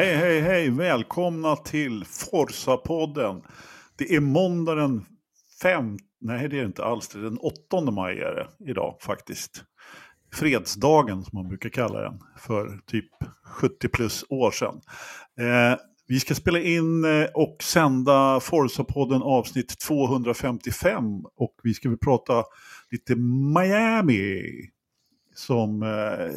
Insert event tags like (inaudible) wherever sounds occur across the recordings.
Hej, hej, hej! Välkomna till Forsa-podden. Det är måndag den 5... Nej, det är det inte alls. Det är den 8 maj är det idag faktiskt. Fredsdagen som man brukar kalla den för typ 70 plus år sedan. Eh, vi ska spela in eh, och sända Forza-podden avsnitt 255 och vi ska väl prata lite Miami som eh,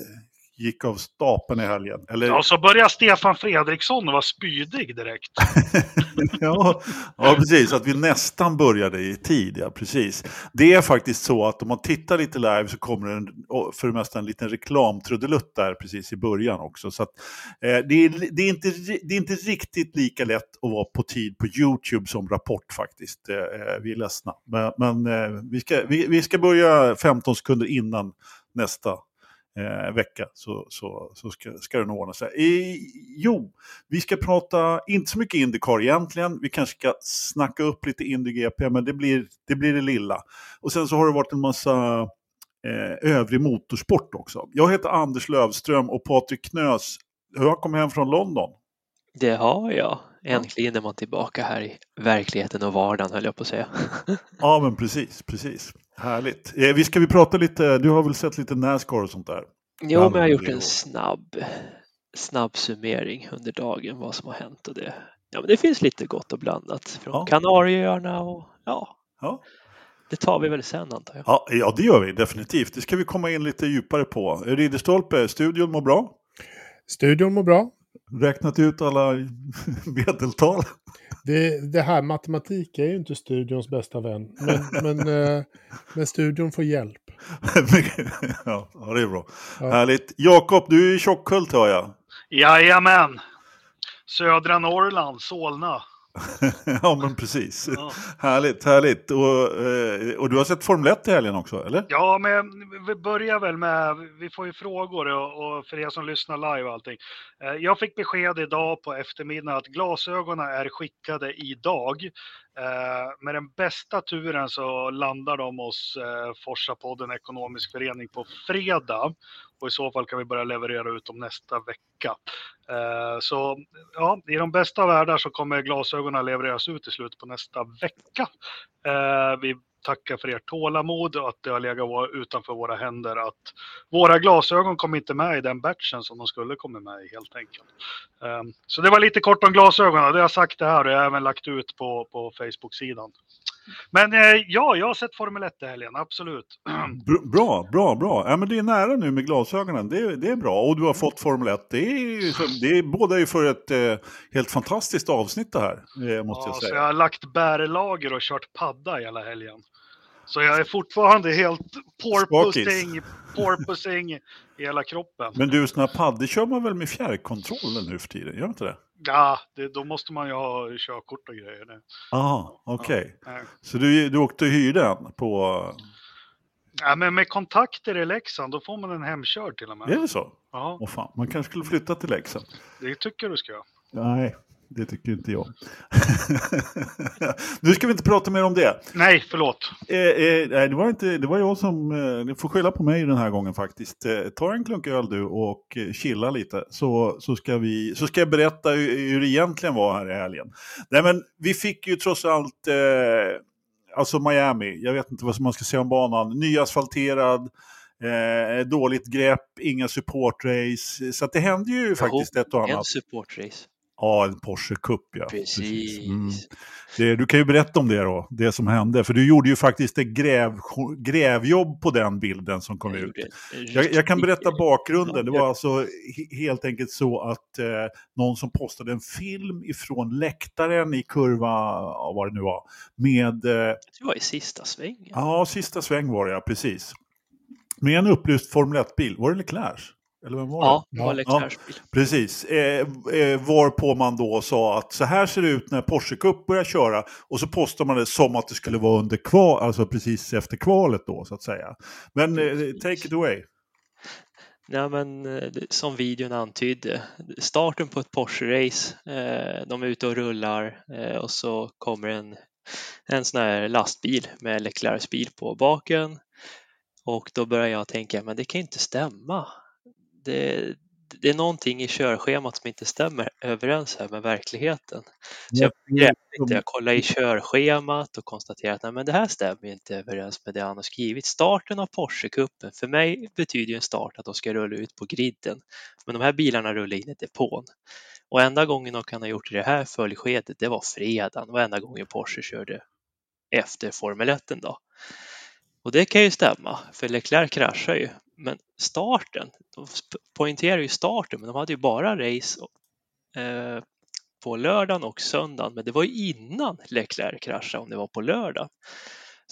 gick av stapeln i helgen. Eller... Ja, så börjar Stefan Fredriksson vara spydig direkt. (laughs) ja, ja, precis. Att vi nästan började i tid, ja precis. Det är faktiskt så att om man tittar lite live så kommer det en, för det mesta en liten reklamtrudelutt där precis i början också. Så att, eh, det, är, det, är inte, det är inte riktigt lika lätt att vara på tid på YouTube som Rapport faktiskt. Eh, eh vi är ledsna. Men, men eh, vi, ska, vi, vi ska börja 15 sekunder innan nästa eh, vecka så, så, så ska, ska det nog ordna sig. I, jo, vi ska prata, inte så mycket Indycar egentligen, vi kanske ska snacka upp lite IndyGP, men det blir, det blir det lilla. Och sen så har det varit en massa eh, övrig motorsport också. Jag heter Anders Lövström och Patrik Knös, hur har kommit hem från London? Det har jag. Äntligen är man tillbaka här i verkligheten och vardagen höll jag på att säga. (laughs) ja men precis, precis. Härligt. Eh, vi ska vi prata lite, du har väl sett lite Nascar och sånt där? Jo, men jag har gjort en snabb, snabb summering under dagen vad som har hänt och det, ja, men det finns lite gott och blandat från ja. Kanarieöarna och ja, ja. Det tar vi väl sen antar jag. Ja, ja, det gör vi definitivt. Det ska vi komma in lite djupare på. Ridderstolpe, studion mår bra? Studion mår bra. Räknat ut alla (laughs) medeltal? Det, det, här, matematik är ju inte studions bästa vän. Men, men, (laughs) eh, men studion får hjälp. (laughs) ja, det är bra. Ja. Härligt. Jakob, du är i Tjockhult hör jag. Jajamän. Södra Norrland, Solna. (laughs) ja, men precis. Ja. Härligt, härligt. Och, eh, och du har sett Formel 1 i helgen också, eller? Ja, men vi börjar väl med, vi får ju frågor och, och för er som lyssnar live och allting. Eh, jag fick besked idag på eftermiddagen att glasögonen är skickade idag. Eh, med den bästa turen så landar de hos eh, Forsa-podden Ekonomisk Förening på fredag och i så fall kan vi börja leverera ut dem nästa vecka. Eh, så ja, i de bästa världar så kommer glasögonen levereras ut i slutet på nästa vecka. Eh, vi tackar för ert tålamod och att det har legat utanför våra händer att våra glasögon kom inte med i den batchen som de skulle komma med i helt enkelt. Eh, så det var lite kort om glasögonen, det har jag sagt det här och jag har även lagt ut på, på Facebook-sidan. Men eh, ja, jag har sett Formel 1 i helgen, absolut. (clears throat) Bra, bra, bra. Ja, men det är nära nu med glasögonen, det, det är bra. Och du har fått Formel 1. Det är, det är båda ju för ett eh, helt fantastiskt avsnitt det här, eh, måste ja, jag säga. Så jag har lagt bärlager och kört padda hela helgen. Så jag är fortfarande helt porpoising, porpoising i hela kroppen. Men du, sådana paddor kör man väl med fjärrkontrollen nu för tiden? Gör inte det? Ja, det, då måste man ju ha körkort och grejer. Ja, okej. Okay. Ja, så du, du åkte och hyrde en på... Ja, men med kontakter i Leksand, då får man en hemkörd till och med. Är det så? Ja. Åh fan, man kanske skulle flytta till Leksand. Det tycker du ska. Nej, det tycker inte jag. (laughs) nu ska vi inte prata mer om det. Nej, förlåt. Eh, eh, det, var inte, det var jag som, eh, ni får skylla på mig den här gången faktiskt. Eh, ta en klunk öl du och eh, chilla lite så, så, ska vi, så ska jag berätta hur, hur det egentligen var här i helgen. Nej men vi fick ju trots allt, eh, alltså Miami, jag vet inte vad man ska säga om banan, nyasfalterad, Eh, dåligt grepp, inga supportrace. Så det hände ju jo, faktiskt ett och annat. En supportrace. Ja, en Porsche Cup ja. Precis. Precis. Mm. Det, du kan ju berätta om det då, det som hände. För du gjorde ju faktiskt ett gräv, grävjobb på den bilden som kom ut. Jag, jag, kan berätta bakgrunden. Det var alltså helt enkelt så att eh, någon som postade en film ifrån läktaren i kurva, vad det nu var, med... Eh, det var i sista sväng. Ja, sista sväng var det ja, precis. Med en upplyst Formel 1-bil. Var det Leclerc? Eller vem var ja, det var Leclercs ja, Precis. Eh, eh, varpå man då sa att så här ser det ut när Porsche Cup börjar köra. Och så postar man det som att det skulle vara under kval, alltså precis efter kvalet då så att säga. Men eh, take it away. Ja, men eh, som videon antydde, starten på ett Porsche-race. Eh, de är ute och rullar eh, och så kommer en, en sån här lastbil med Leclercs bil på baken. Och då börjar jag tänka, men det kan ju inte stämma det, det är någonting i körschemat som inte stämmer överens här med verkligheten. Så jag, lite, jag kollade i körschemat och konstaterade att nej, men det här stämmer inte överens med det han har skrivit. Starten av Porsche-cupen, för mig betyder ju en start att de ska rulla ut på griden. Men de här bilarna rullar in i depån. Och enda gången de kan ha gjort det här följskedet, det var fredagen och enda gången Porsche körde efter Formel 1 då. Och det kan ju stämma, för Leclerc kraschar ju. Men starten, de poängterar ju starten, men de hade ju bara race eh, på lördagen och söndagen. Men det var ju innan Leclerc kraschade om det var på lördagen.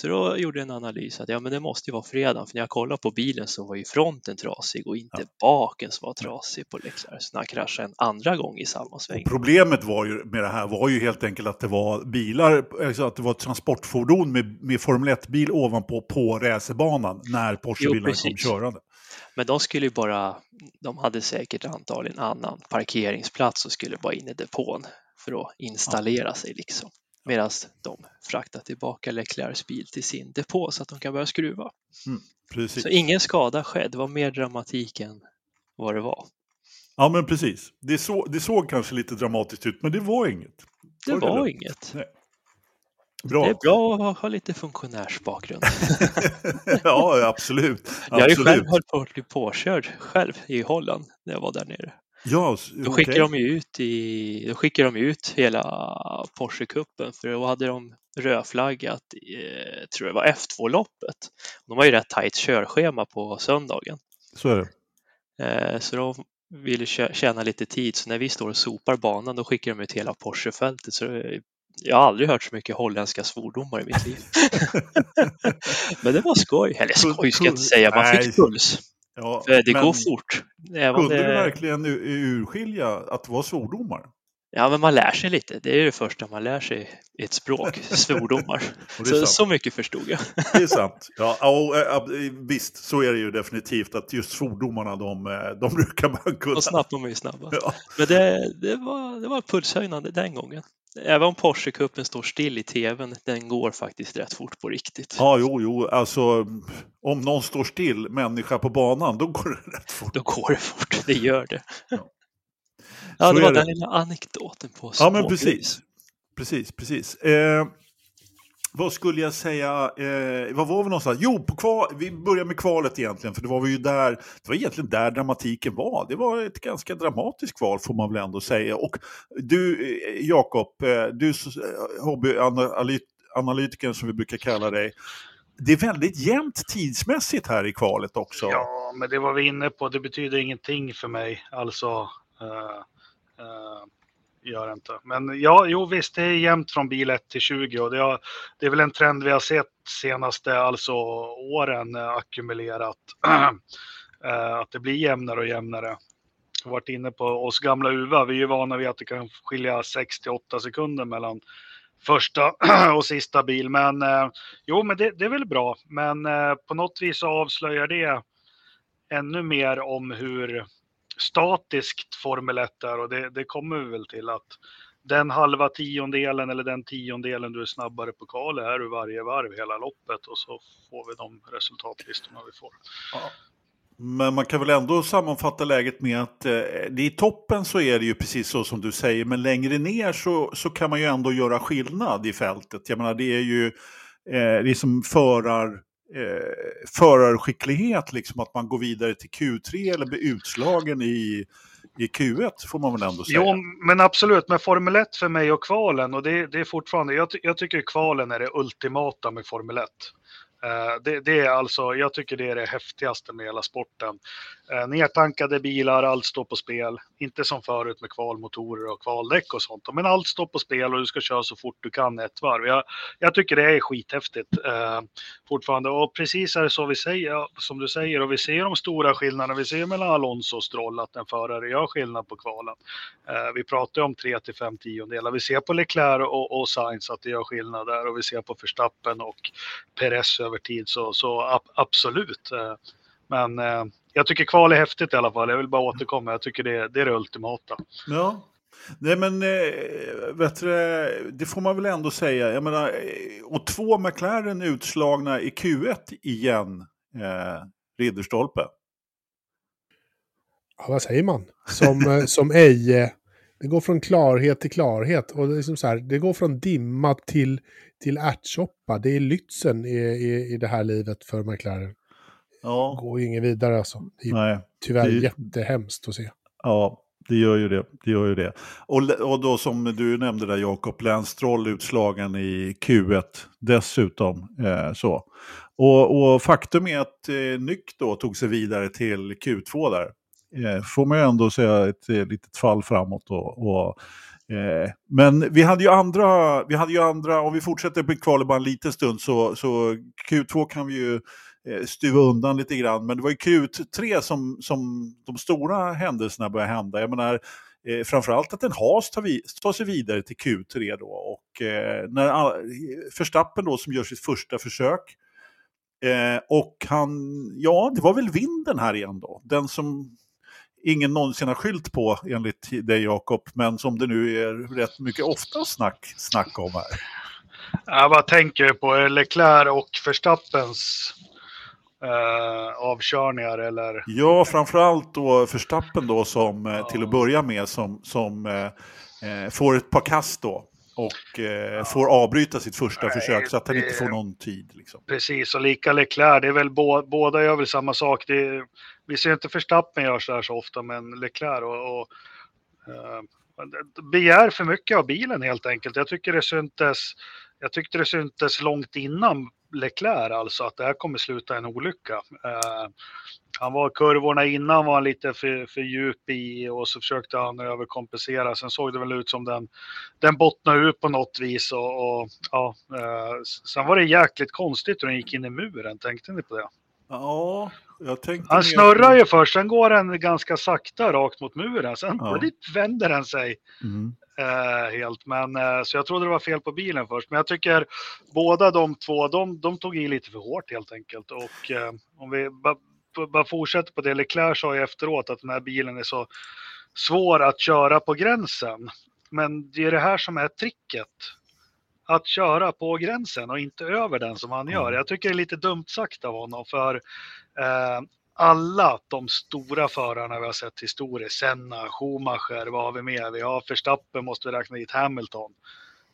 Så då gjorde jag en analys att ja, men det måste ju vara fredag, för när jag kollade på bilen så var ju fronten trasig och inte ja. baken som var trasig på. Så när han kraschade en andra gång i samma sväng. Och problemet var ju med det här var ju helt enkelt att det var bilar, alltså att det var ett transportfordon med, med Formel 1-bil ovanpå på racerbanan när Porsche-bilarna kom körande. Men de skulle ju bara, de hade säkert antagligen annan parkeringsplats och skulle bara in i depån för att installera ja. sig liksom medan de fraktar tillbaka Leclercs bil till sin depå så att de kan börja skruva. Mm, så ingen skada skedde, det var mer dramatik än vad det var. Ja men precis, det, så, det såg kanske lite dramatiskt ut men det var inget. Det var, var inget. Nej. Bra. Det är bra att ha lite funktionärsbakgrund. (laughs) ja, absolut. Jag har ju själv hållit på att bli påkörd själv i Holland när jag var där nere. Ja, då skickade de ut i, då skickade de ut hela Porsche-cupen för då hade de rödflaggat, eh, tror jag var F2-loppet. De har ju rätt tajt körschema på söndagen. Så är det. Eh, så de ville tjäna lite tid, så när vi står och sopar banan då skickar de ut hela Porsche-fältet. Så jag har aldrig hört så mycket holländska svordomar i mitt liv. (laughs) Men det var skoj, eller skoj ska jag inte säga, man fick puls. Ja, För det går fort. Även kunde det... du verkligen urskilja att det var svordomar? Ja, men man lär sig lite. Det är det första man lär sig i ett språk, (laughs) svordomar. så, så mycket förstod jag. det är sant. (laughs) Ja, och, visst, så är det ju definitivt att just svordomarna, de, de (laughs) brukar man kunna. Och snabbt de är ju snabba. Ja. Men det, det, var, det var pulshöjande den gången. Även om Porsche-cupen står still i tvn, den går faktiskt rätt fort på riktigt. Ja, jo, jo, alltså om någon står still, människa på banan, då går det rätt fort. Då går det fort, det gör det. Ja, ja det var det. den lilla anekdoten på Ja, men precis. Precis, precis. Eh, vad skulle jag säga? Eh, vad var vi någonstans? Jo, på kval, vi börjar med kvalet egentligen, för det var ju där, det var egentligen där dramatiken var. Det var ett ganska dramatiskt kval får man väl ändå säga. Och du, eh, Jakob, eh, du eh, hobbyanalytikern som vi brukar kalla dig, det är väldigt jämnt tidsmässigt här i kvalet också. Ja, men det var vi inne på. Det betyder ingenting för mig. Alltså, eh, eh gör det inte. Men ja, jo visst, det är jämnt från bil 1 till 20 och det, har, det är väl en trend vi har sett senaste alltså åren eh, ackumulerat. (clears throat) Eh, att det blir jämnare och jämnare. Jag har varit inne på oss gamla UVA, vi är ju vana vid att det kan skilja 6 till 8 sekunder mellan första (clears throat) och sista bil. Men eh, jo, men det, det är väl bra. Men eh, på något vis avslöjar det ännu mer om hur statiskt Formel 1 där och det, det kommer vi väl till att den halva tiondelen eller den tiondelen du är snabbare på kvalet är du varje varv hela loppet och så får vi de resultatlistorna vi får. Ja. Men man kan väl ändå sammanfatta läget med att eh, i toppen så är det ju precis så som du säger, men längre ner så, så kan man ju ändå göra skillnad i fältet. Jag menar det är ju eh, liksom förar eh, förarskicklighet, liksom att man går vidare till Q3 eller blir utslagen i, i Q1 får man väl ändå säga. Jo, men absolut, med Formel 1 för mig och kvalen, och det, det är fortfarande, jag, jag tycker kvalen är det ultimata med Formel 1. Eh, det, det, är alltså, jag tycker det är det häftigaste med hela sporten. Eh, nertankade bilar, allt står på spel. Inte som förut med kvalmotorer och kvaldäck och sånt. Men allt står på spel och du ska köra så fort du kan ett varv. Jag, jag tycker det är skithäftigt eh, fortfarande. Och precis är det så vi säger, som du säger, och vi ser de stora skillnaderna. Vi ser mellan Alonso och Stroll att en förare gör skillnad på kvalen. Eh, vi pratar om 3 till 5 tiondelar. Vi ser på Leclerc och, och Sainz att det gör skillnad där och vi ser på Verstappen och Perez över tid. Så, så ab absolut. Eh, men eh, jag tycker kval är häftigt i alla fall. Jag vill bara återkomma. Jag tycker det, det är det ultimata. Ja. Nej men, eh, vet du, det får man väl ändå säga. Jag menar, eh, och två McLaren utslagna i Q1 igen, eh, Ridderstolpe. ja, vad säger man? Som, (laughs) som Eje. Det går från klarhet till klarhet. Och det, är liksom så här, det går från dimma till, till ärtsoppa. Det är lytsen i, i, i det här livet för McLaren. Ja. Går ju inget vidare alltså. Det är Nej. tyvärr det- jättehemskt att se. Ja, det gör ju det. det, gör ju det. Och, och då som du nämnde där Jakob, Lance Stroll utslagen i Q1 dessutom. Eh, så. Och, och faktum är att eh, Nyck då tog sig vidare till Q2 där. Eh, får man ju ändå säga ett eh, litet fall framåt. Och, och, Eh, men vi hade ju andra, vi hade ju andra, om vi fortsätter på kvalet bara en liten stund så, så Q2 kan vi ju eh, stuva undan lite grann. Men det var ju Q3 som, som de stora händelserna började hända. Jag menar, eh, framförallt att en has tar, vi, tar sig vidare till Q3 då. Och eh, när all, Verstappen då som gör sitt första försök. Eh, och han, ja det var väl vinden här igen då. Den som ingen någonsin har skylt på enligt dig Jakob. Men som det nu är rätt mycket ofta snack, snack om här. Jag bara tänker på Leclerc och Verstappens eh, avkörningar eller Ja, framförallt då Verstappen då som eh, till att börja med som, som eh, eh, får ett par kast då. Och eh, får avbryta sitt första Nej, försök så att han det- inte får någon tid. Liksom. precis och lika Leclerc. Det är väl bå, båda gör väl samma sak. Det är, vi ser inte Verstappen gör så här så ofta men Leclerc och, och eh, begär för mycket av bilen helt enkelt. Jag tycker det syntes. Jag tyckte det syntes långt innan Leclerc alltså att det här kommer sluta en olycka. Eh, han var kurvorna innan var han lite för, för djup i och så försökte han överkompensera. Sen såg det väl ut som den, den bottnade ut på något vis. Och, och ja, eh, sen var det jäkligt konstigt hur den gick in i muren. Tänkte ni på det? Ja. Han snurrar ju först, sen går den ganska sakta rakt mot muren. Sen Ja. vänder den sig Mm. eh, helt. Men, eh, så jag trodde det var fel på bilen först. Men jag tycker båda de två, de, de tog i lite för hårt helt enkelt. Och eh, om vi bara, bara fortsätter på det, Leclerc sa ju efteråt att den här bilen är så svår att köra på gränsen. Men det är det här som är tricket. Att köra på gränsen och inte över den som han gör. Jag tycker det är lite dumt sagt av honom för Eh, alla de stora förarna vi har sett historiskt, Senna, Schumacher, vad har vi mer? Vi har Verstappen, måste vi räkna dit Hamilton.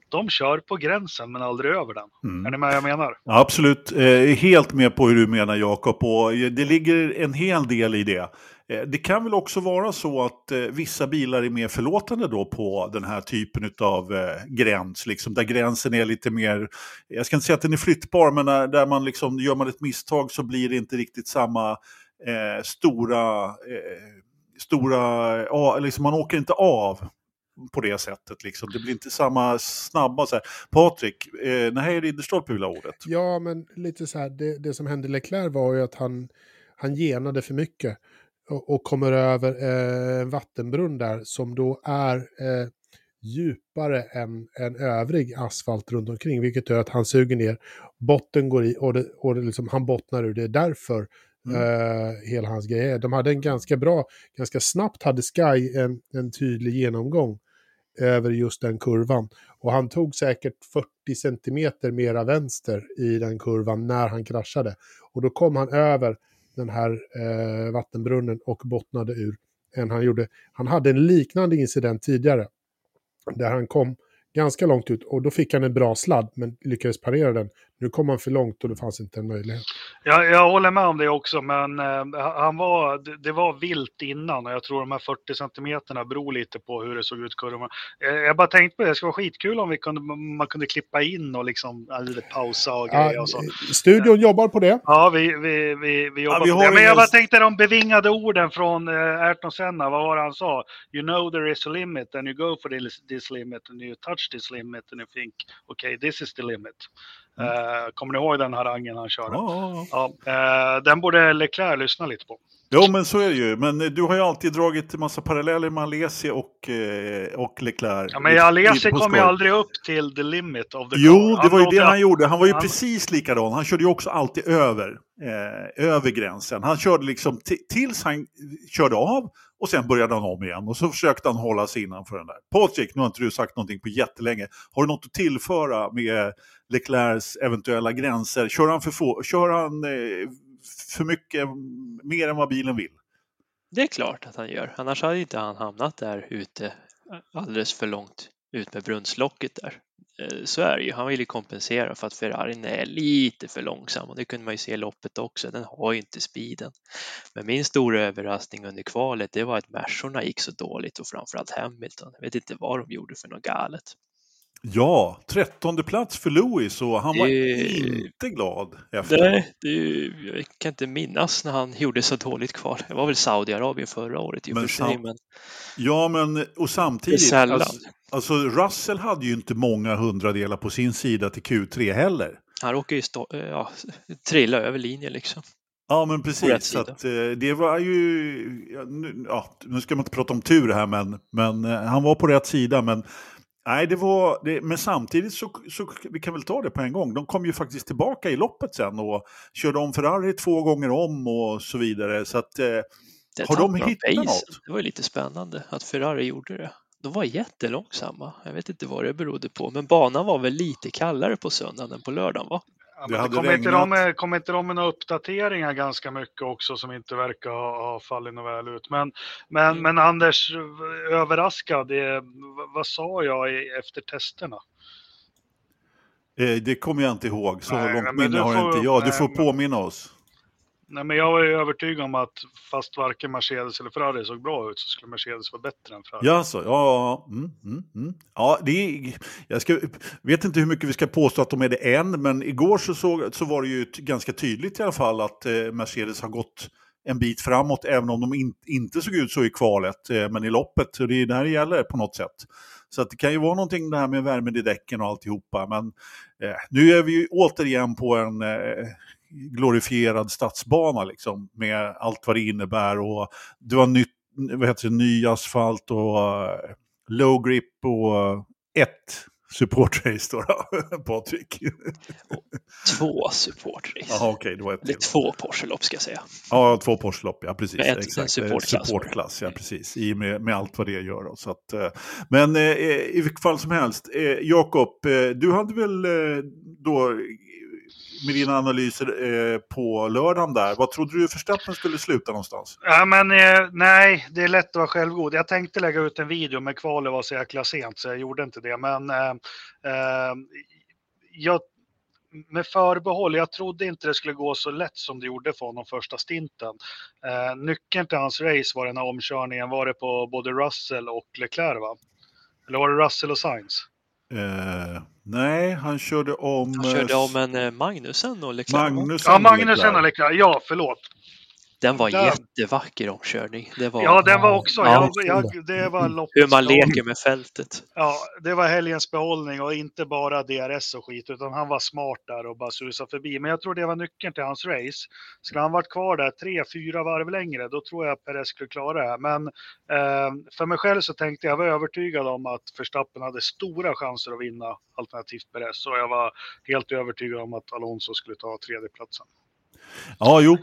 De kör på gränsen men aldrig över den. Mm. Är ni med vad jag menar? Ja, Absolut, eh, helt med på hur du menar Jakob och eh, det ligger en hel del i det. Eh, det kan väl också vara så att eh, vissa bilar är mer förlåtande då på den här typen av gräns, liksom, där gränsen är lite mer, jag ska inte säga att den är flyttbar, men när, där man liksom, gör man ett misstag så blir det inte riktigt samma stora, stora, liksom, man åker inte av på det sättet. Liksom. Det blir inte samma snabba. Så här. Patrik, eh, nej, Ridderstolpe vill ha ordet. Ja, men lite så här, det, det som hände Leclerc var ju att han, han genade för mycket och, och kommer över eh, en vattenbrunn där som då är eh, djupare än, än övrig asfalt runt omkring, vilket gör att han suger ner, botten går i och, det, och det liksom, han bottnar ur. Det är därför Mm. eh, hela hans grej är. De hade en ganska bra, ganska snabbt hade Sky en, en tydlig genomgång över just den kurvan. Och han tog säkert 40 centimeter mera vänster i den kurvan när han kraschade. Och då kom han över den här eh, vattenbrunnen och bottnade ur än han gjorde. Han hade en liknande incident tidigare. Där han kom ganska långt ut och då fick han en bra sladd men lyckades parera den. Nu kom han för långt och det fanns inte en möjlighet. Jag, jag håller med om det också, men eh, han var, det, det var vilt innan och jag tror de här 40 centimeterna beror lite på hur det såg ut kurvan. Eh, jag bara tänkte på det, det skulle vara skitkul om vi kunde, man kunde klippa in och liksom ja, lite pausa och grejer Ja, och så. studion jobbar på det. Ja, vi, vi, vi, vi jobbar vi på det. Men jag bara tänkte de bevingade orden från eh, Ayrton Senna. Vad var det han sa? You know there is a limit and you go for this, this limit and you touch this limit and you think okay this is the limit. Eh, kommer ni ihåg den harangen han körde? Ja, ja, eh, den borde Leclerc lyssna lite på. Jo, men så är det ju. Men eh, du har ju alltid dragit en massa paralleller med Alesi och, och Leclerc. Ja, men Alesi kom ju aldrig upp till the limit of the car. Jo, det var ju det han gjorde. Han var ju han- precis likadan. Han körde ju också alltid över, eh, över gränsen. Han körde liksom ti- tills han körde av och sen började han om igen. Och så försökte han hålla sig innanför den där. Patrik, nu har inte du sagt någonting på jättelänge. Har du något att tillföra med Leclercs eventuella gränser? Kör han för, få, kör han, eh, för mycket, mer än vad bilen vill? Det är klart att han gör. Annars hade inte han hamnat där ute eh, alldeles för långt ut med brunnslocket där. Eh, så är det ju. Han vill ju kompensera för att Ferrarin är lite för långsam och det kunde man ju se i loppet också. Den har ju inte speeden. Men min stora överraskning under kvalet det var att Mersorna gick så dåligt och framförallt Hamilton. Jag vet inte vad de gjorde för något galet. Ja, trettonde plats för Lewis och han var Det- inte glad efter. Nej, det, jag kan inte minnas när han gjorde så dåligt kval. Det var väl Saudiarabien förra året i Men för sig, men Ja, men och samtidigt. Alltså, alltså Russell hade ju inte många hundradelar på sin sida till Q3 heller. Han råkar ju stå, ja, trilla över linjen liksom. Ja, men precis. Att, eh, det var ju... Ja nu, ja, nu ska man inte prata om tur här, men, men eh, han var på rätt sida. Men, nej, det var, det, men samtidigt så, så vi kan väl ta det på en gång. De kom ju faktiskt tillbaka i loppet sen och körde om Ferrari två gånger om och så vidare. Så att, eh, Har de hittat pacen. något? Det var ju lite spännande att Ferrari gjorde det. De var jättelångsamma. Jag vet inte vad det berodde på, men banan var väl lite kallare på söndagen än på lördagen va? Ja, kommer, inte de, kommer inte de med några uppdateringar ganska mycket också som inte verkar ha, ha fallit något väl ut? Men, men, Mm. men Anders, överraskad, det, vad, sa jag efter testerna? eh, det kommer jag inte ihåg. Så Nej, långt minne har får- inte jag. Du nej, får påminna oss. Nej, men jag var ju övertygad om att fast varken Mercedes eller Ferrari såg bra ut så skulle Mercedes vara bättre än Ferrari. Ja, så, ja, ja, mm, mm, mm. ja det är, jag ska, vet inte hur mycket vi ska påstå att de är det än, men igår så, såg, så var det ju ganska tydligt i alla fall att eh, Mercedes har gått en bit framåt, även om de in, inte såg ut så i kvalet, eh, men i loppet. Så det är där det gäller på något sätt. Så att det kan ju vara någonting det här med värmen i däcken och alltihopa, men eh, nu är vi ju återigen på en eh, glorifierad stadsbana liksom, med allt vad det innebär och det var nytt vad heter det, ny asfalt och uh, low grip och uh, ett supportrace då, då (laughs) Patrik. Två supportrace. Jaha, okej, det var ett Eller till. två Porsche-lopp ska jag säga. Ja, två Porsche-lopp, ja precis. Med ett- exakt. supportklass. Supportklass, ja precis. I med, med allt vad det gör. Då. Så att, eh, men eh, i vilket fall som helst, eh, Jakob, eh, du hade väl eh, då eh, med dina analyser eh, på lördagen där, vad trodde du Verstappen skulle sluta någonstans? Ja, men eh, nej, det är lätt att vara självgod. Jag tänkte lägga ut en video, men kvalet var så jäkla sent så jag gjorde inte det. Men eh, eh, jag, med förbehåll, jag trodde inte det skulle gå så lätt som det gjorde för honom första stinten. Eh, nyckeln till hans race var den här omkörningen, var det på både Russell och Leclerc va? Eller var det Russell och Sainz? Eh, nej, han körde om... Han körde eh, om en eh, Magnusen och Leclerc. Magnusen. Ja, Magnusen och Leclerc. Ja, förlåt. Den var Där- jättevacker omkörning. Det var Ja, den var också. Ja. Jag, det var loppets hur man leker med fältet. Ja, det var helgens behållning och inte bara DRS och skit, utan han var smart där och bara susade förbi. Men jag tror det var nyckeln till hans race. Skulle han varit kvar där tre, fyra varv längre, då tror jag att Perez skulle klara det här. Men eh, för mig själv så tänkte jag, jag var övertygad om att Verstappen hade stora chanser att vinna alternativt Perez. Och jag var helt övertygad om att Alonso skulle ta tredjeplatsen. Ja, jo.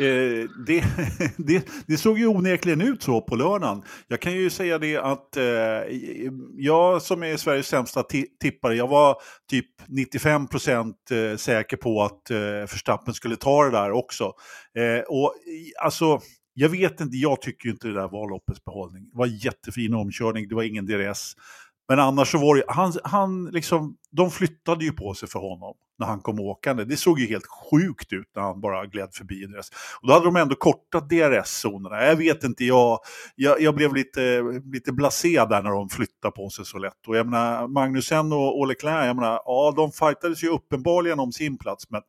Eh, det, (laughs) det, det såg ju onekligen ut så på lördagen. Jag kan ju säga det att eh, jag som är Sveriges sämsta tippare, jag var typ 95% eh, säker på att eh, Verstappen skulle ta det där också. Eh, och alltså, jag vet inte, jag tycker ju inte det där var loppets behållning. Det var jättefin omkörning, det var ingen DRS. Men annars så var det, han, han liksom, de flyttade ju på sig för honom när han kom åkande. Det såg ju helt sjukt ut när han bara gled förbi DRS. Och då hade de ändå kortat DRS-zonerna. Jag vet inte, jag, jag, jag blev lite, lite blasé där när de flyttade på sig så lätt. Och jag menar, Magnusen och, och Leclerc, jag menar, ja, de fightades ju uppenbarligen om sin plats. Men,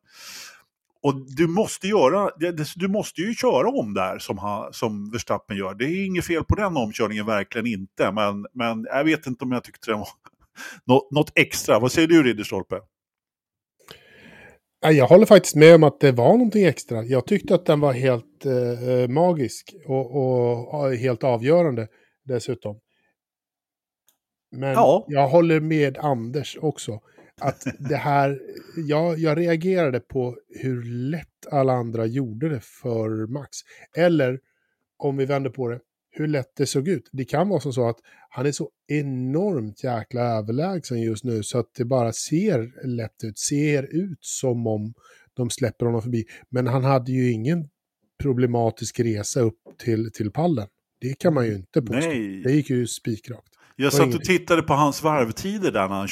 och du måste, göra, du måste ju köra om där som, han, som Verstappen gör. Det är inget fel på den omkörningen, verkligen inte. Men, men jag vet inte om jag tyckte den var (laughs) något, något extra. Vad säger du Ridderstolpe? Ja, Jag håller faktiskt med om att det var någonting extra. Jag tyckte att den var helt eh, magisk och, och, och helt avgörande dessutom. Men Ja. jag håller med Anders också. Att det här, jag, jag reagerade på hur lätt alla andra gjorde det för Max. Eller, om vi vänder på det, hur lätt det såg ut. Det kan vara som så att han är så enormt jäkla överlägsen just nu så att det bara ser lätt ut. Ser ut som om de släpper honom förbi. Men han hade ju ingen problematisk resa upp till, till pallen. Det kan man ju inte påstå. Nej. Det gick ju spikrakt. Jag satt och tittade på hans varvtider där han,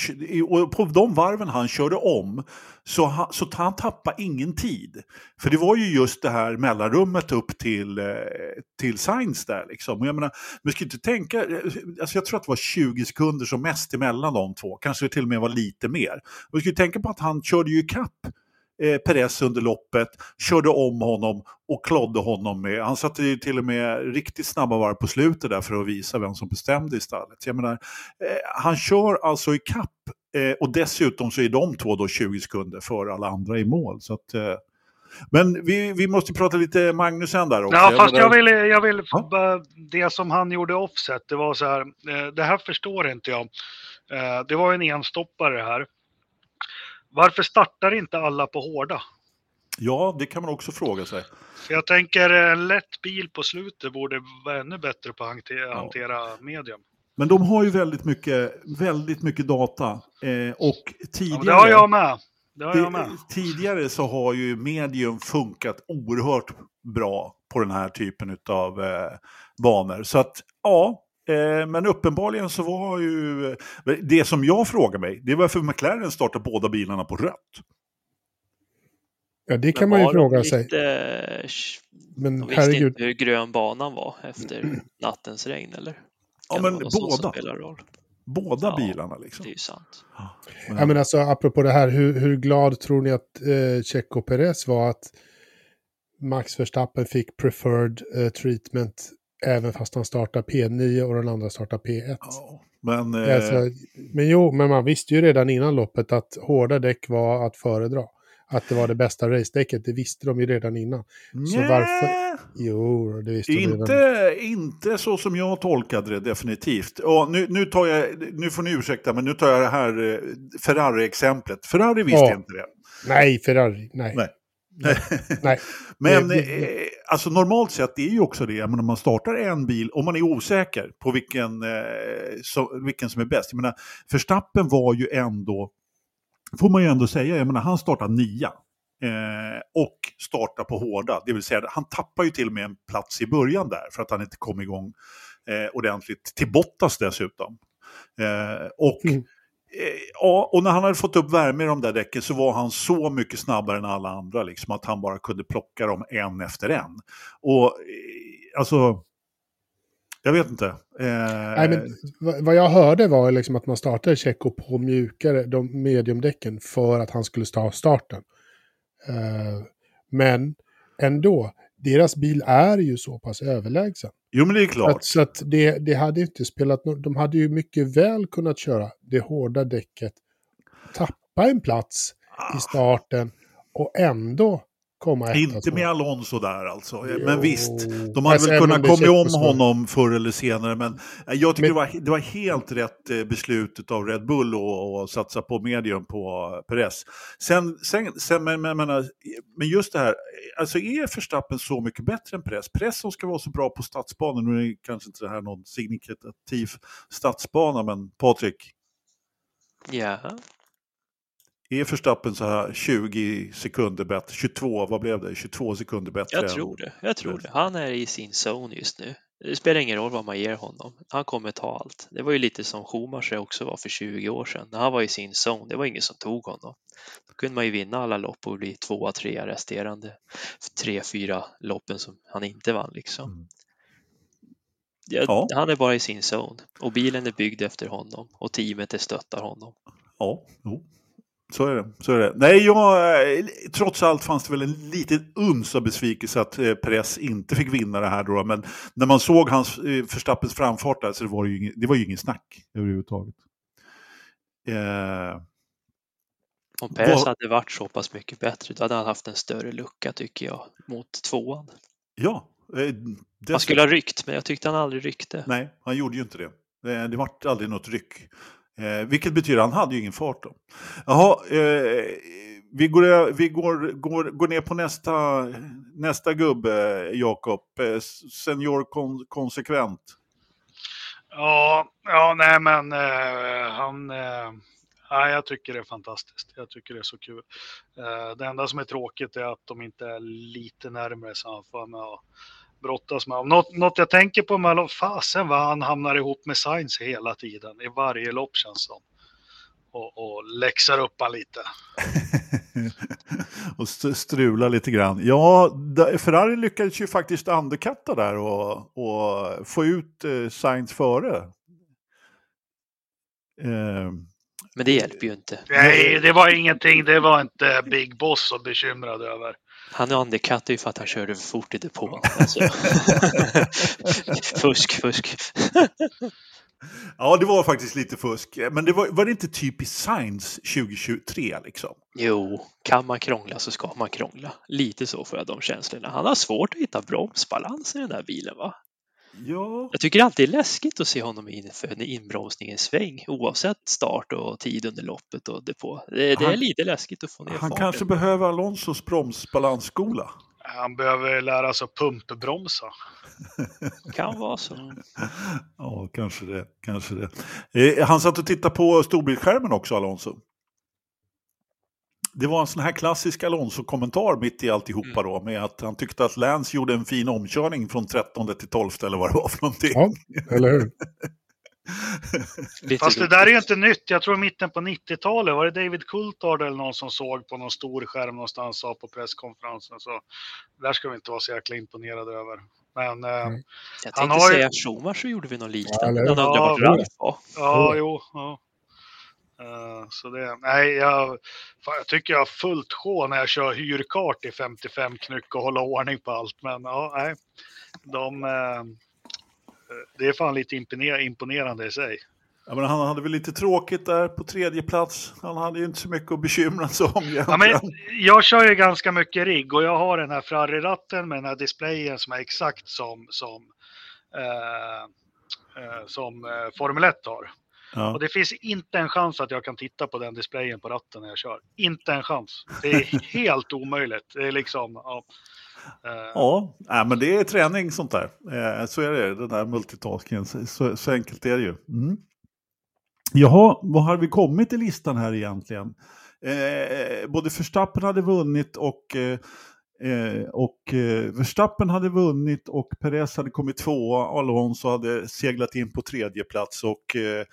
och på de varven han körde om så, han, så han tappade ingen tid. För det var ju just det här mellanrummet upp till, eh, till Sainz där liksom. Och jag menar, man ska inte tänka, alltså jag tror att det var 20 sekunder som mest emellan de två, kanske till och med var lite mer. Man ska ju tänka på att han körde ju kapp eh, Perez under loppet, körde om honom och klodde honom med. Han satte ju till och med riktigt snabba varv på slutet där för att visa vem som bestämde i stallet. Jag menar, eh, han kör alltså i kapp eh, och dessutom så är de två då 20 sekunder före alla andra i mål. Så att, eh, men vi, vi måste prata lite Magnusen där också. Ja, fast jag vill, jag vill Ja. det som han gjorde offset, det var så här, eh, det här förstår inte jag. Eh, Det var en enstoppare här. Varför startar inte alla på hårda? Ja, det kan man också fråga sig. För jag tänker en lätt bil på slutet borde vara ännu bättre på att hantera, hantera medium. Men de har ju väldigt mycket, väldigt mycket data. Eh, och Ja, tidigare... men det har jag med. Det har jag Det, med. tidigare så har ju medium funkat oerhört bra på den här typen av eh, banor. Så att ja, men uppenbarligen så var ju... Det som jag frågar mig, det är varför McLaren startar båda bilarna på rött. Ja, det Men kan man ju fråga sig. lite- Men De visste herregud, inte hur grön banan var efter (clears throat) nattens regn eller? Ja, men båda. Båda Ja, bilarna liksom. Det är ju sant. ja, men alltså, apropå det här, hur, hur glad tror ni att eh, Checo Perez var att Max Verstappen fick preferred eh, treatment även fast han startar P9 och den andra startar P1? Ja, men... Eh, Alltså, men jo, men man visste ju redan innan loppet att hårda däck var att föredra. Att det var det bästa racedäcket, det visste de ju redan innan. så nja, varför- Jo, det visste de redan. Inte, inte så som jag tolkade det definitivt. Och nu, nu, tar jag, nu får ni ursäkta, men nu tar jag det här eh, Ferrari-exemplet. Ferrari visste Ja. inte det. Nej, Ferrari, nej. Nej. (laughs) Nej. Men Det- det- eh, alltså normalt sett det är ju också det, men om man startar en bil, om man är osäker på vilken, eh, så, vilken som är bäst. Jag menar, Verstappen var ju ändå, får man ju ändå säga, jag menar han startar nia. Eh, och startar på hårda, det vill säga han tappar ju till och med en plats i början där för att han inte kom igång eh, ordentligt till Bottas dessutom. Eh, och Mm. Eh, Ja, och när han hade fått upp värme i de där däcken så var han så mycket snabbare än alla andra, liksom, att han bara kunde plocka dem en efter en. Och eh, alltså, jag vet inte. Eh, Nej, men vad- jag hörde var liksom att man startade Checo på mjukare, de mediumdäcken, för att han skulle ta starten. Eh, men ändå, deras bil är ju så pass överlägsen. Jo, men det är klart. Att, så att det, det hade inte spelat någon, De hade ju mycket väl kunnat köra det hårda däcket, tappa en plats i starten och ändå komma etta. Inte två. med Alonso där alltså. Jo. Men visst, de hade Fast väl kunnat om det komma om honom förr eller senare. Men eh, jag tycker Men- det, var, det var helt rätt eh, beslut av Red Bull att att satsa på medium på Perez. Sen, sen, sen men, men, men, men just det här, alltså är Verstappen så mycket bättre än Perez? Perez som ska vara så bra på stadsbanan, nu är kanske inte det här någon signifikativ stadsbana, men Patrik, Ja, är Verstappen så här 20 sekunder bättre, 22, vad blev det, 22 sekunder bättre? jag tror det. Jag tror det. Han är i sin zone just nu. Det spelar ingen roll vad man ger honom. Han kommer ta allt. Det var ju lite som Schumacher också var för 20 år sedan. När han var i sin zone, det var ingen som tog honom. Då kunde man ju vinna alla lopp och bli tvåa, trea resterande tre, fyra loppen som han inte vann liksom. Mm. Ja, Ja. Han är bara i sin zone och bilen är byggd efter honom och teamet det stöttar honom. Ja, jo. Så är det. Så är det. Nej, jag, eh, trots allt fanns det väl en liten uns av besvikelse att eh, Perez inte fick vinna det här då. Men när man såg hans eh, Verstappens framfart där så det var det ju ingen, det var ju ingen snack överhuvudtaget. Eh, Om Perez Vad- hade varit så pass mycket bättre, då hade han haft en större lucka tycker jag mot tvåan. ja. Eh, Han skulle ha ryckt, men jag tyckte han aldrig ryckte. Nej, han gjorde ju inte det. Eh, Det vart aldrig något ryck. Eh, vilket betyder att han hade ju ingen fart då. Jaha, eh, vi, går, vi går, går, går ner på nästa, nästa gubbe, Jakob. Eh, senior kon, konsekvent. Ja, ja nej men eh, han, eh, Ja, jag tycker det är fantastiskt. Jag tycker det är så kul. Eh, det enda som är tråkigt är att de inte är lite närmare så han får med brottas med. Något, något jag tänker på med fasen vad han hamnar ihop med Science hela tiden. I varje lopp känns som. Och, och läxar upp han lite. (laughs) och strula lite grann. Ja, Ferrari lyckades ju faktiskt underkatta där och, och få ut eh, Sainz före. Eh, men det hjälper ju inte. Nej, det var ingenting. Det var inte Big Boss så bekymrad över. Han undercuttade ju för att han körde för fort i depån. Alltså. (laughs) fusk, fusk. (laughs) Ja, det var faktiskt lite fusk. Men det var, var det inte typiskt Science 2023 liksom? Jo, kan man krångla så ska man krångla. Lite så får jag de känslorna. Han har svårt att hitta bromsbalans i den där bilen va? Ja. Jag tycker alltid det är läskigt att se honom inför en inbromsning i sväng oavsett start och tid under loppet och depå. Det, det är lite läskigt att få ner Han farten. kanske behöver Alonsos bromsbalansskola. Han behöver lära sig att pumpbromsa. (laughs) kan vara så. Ja, kanske det. Kanske det. Eh, han satt och tittade på storbildsskärmen också, Alonso. Det var en sån här klassisk Alonso-kommentar mitt i alltihopa mm. då, med att han tyckte att Lance gjorde en fin omkörning från 13 till 12 eller vad det var för någonting. Ja, eller hur? Fast det där är ju inte nytt. Jag tror mitten på 90-talet var det David Coulthard eller någon som såg på någon stor skärm någonstans sa på presskonferensen. Så där ska vi inte vara så jäkla imponerade över. Men eh, mm. Jag tänkte har säga ju... Schumacher gjorde vi något liknande. Ja, ja, ja, ja, ja, jo. Ja. Uh, så det, nej, jag, jag tycker jag har fullt sjå när jag kör hyrkart i 55 knyck och håller ordning på allt. Men ja, nej, de, uh, det är fan lite imponerande i sig. Ja, men han hade väl lite tråkigt där på tredje plats. Han hade ju inte så mycket att bekymra sig om. Ja, men jag kör ju ganska mycket rigg och jag har den här Ferrari-ratten med den här displayen som är exakt som, som, eh, eh, som eh, Formel 1 har. Ja. Och det finns inte en chans att jag kan titta på den displayen på ratten när jag kör. Inte en chans. Det är (laughs) helt omöjligt. Det är liksom, ja. Ja, äh, men det är träning sånt där. Eh, så är det, den där multitaskingen. Så, så enkelt är det ju. Mm. Jaha, vad har vi kommit i listan här egentligen? Eh, både Verstappen hade vunnit och, eh, eh och eh, Verstappen hade vunnit och Perez hade kommit tvåa. Alonso hade seglat in på tredje plats och eh,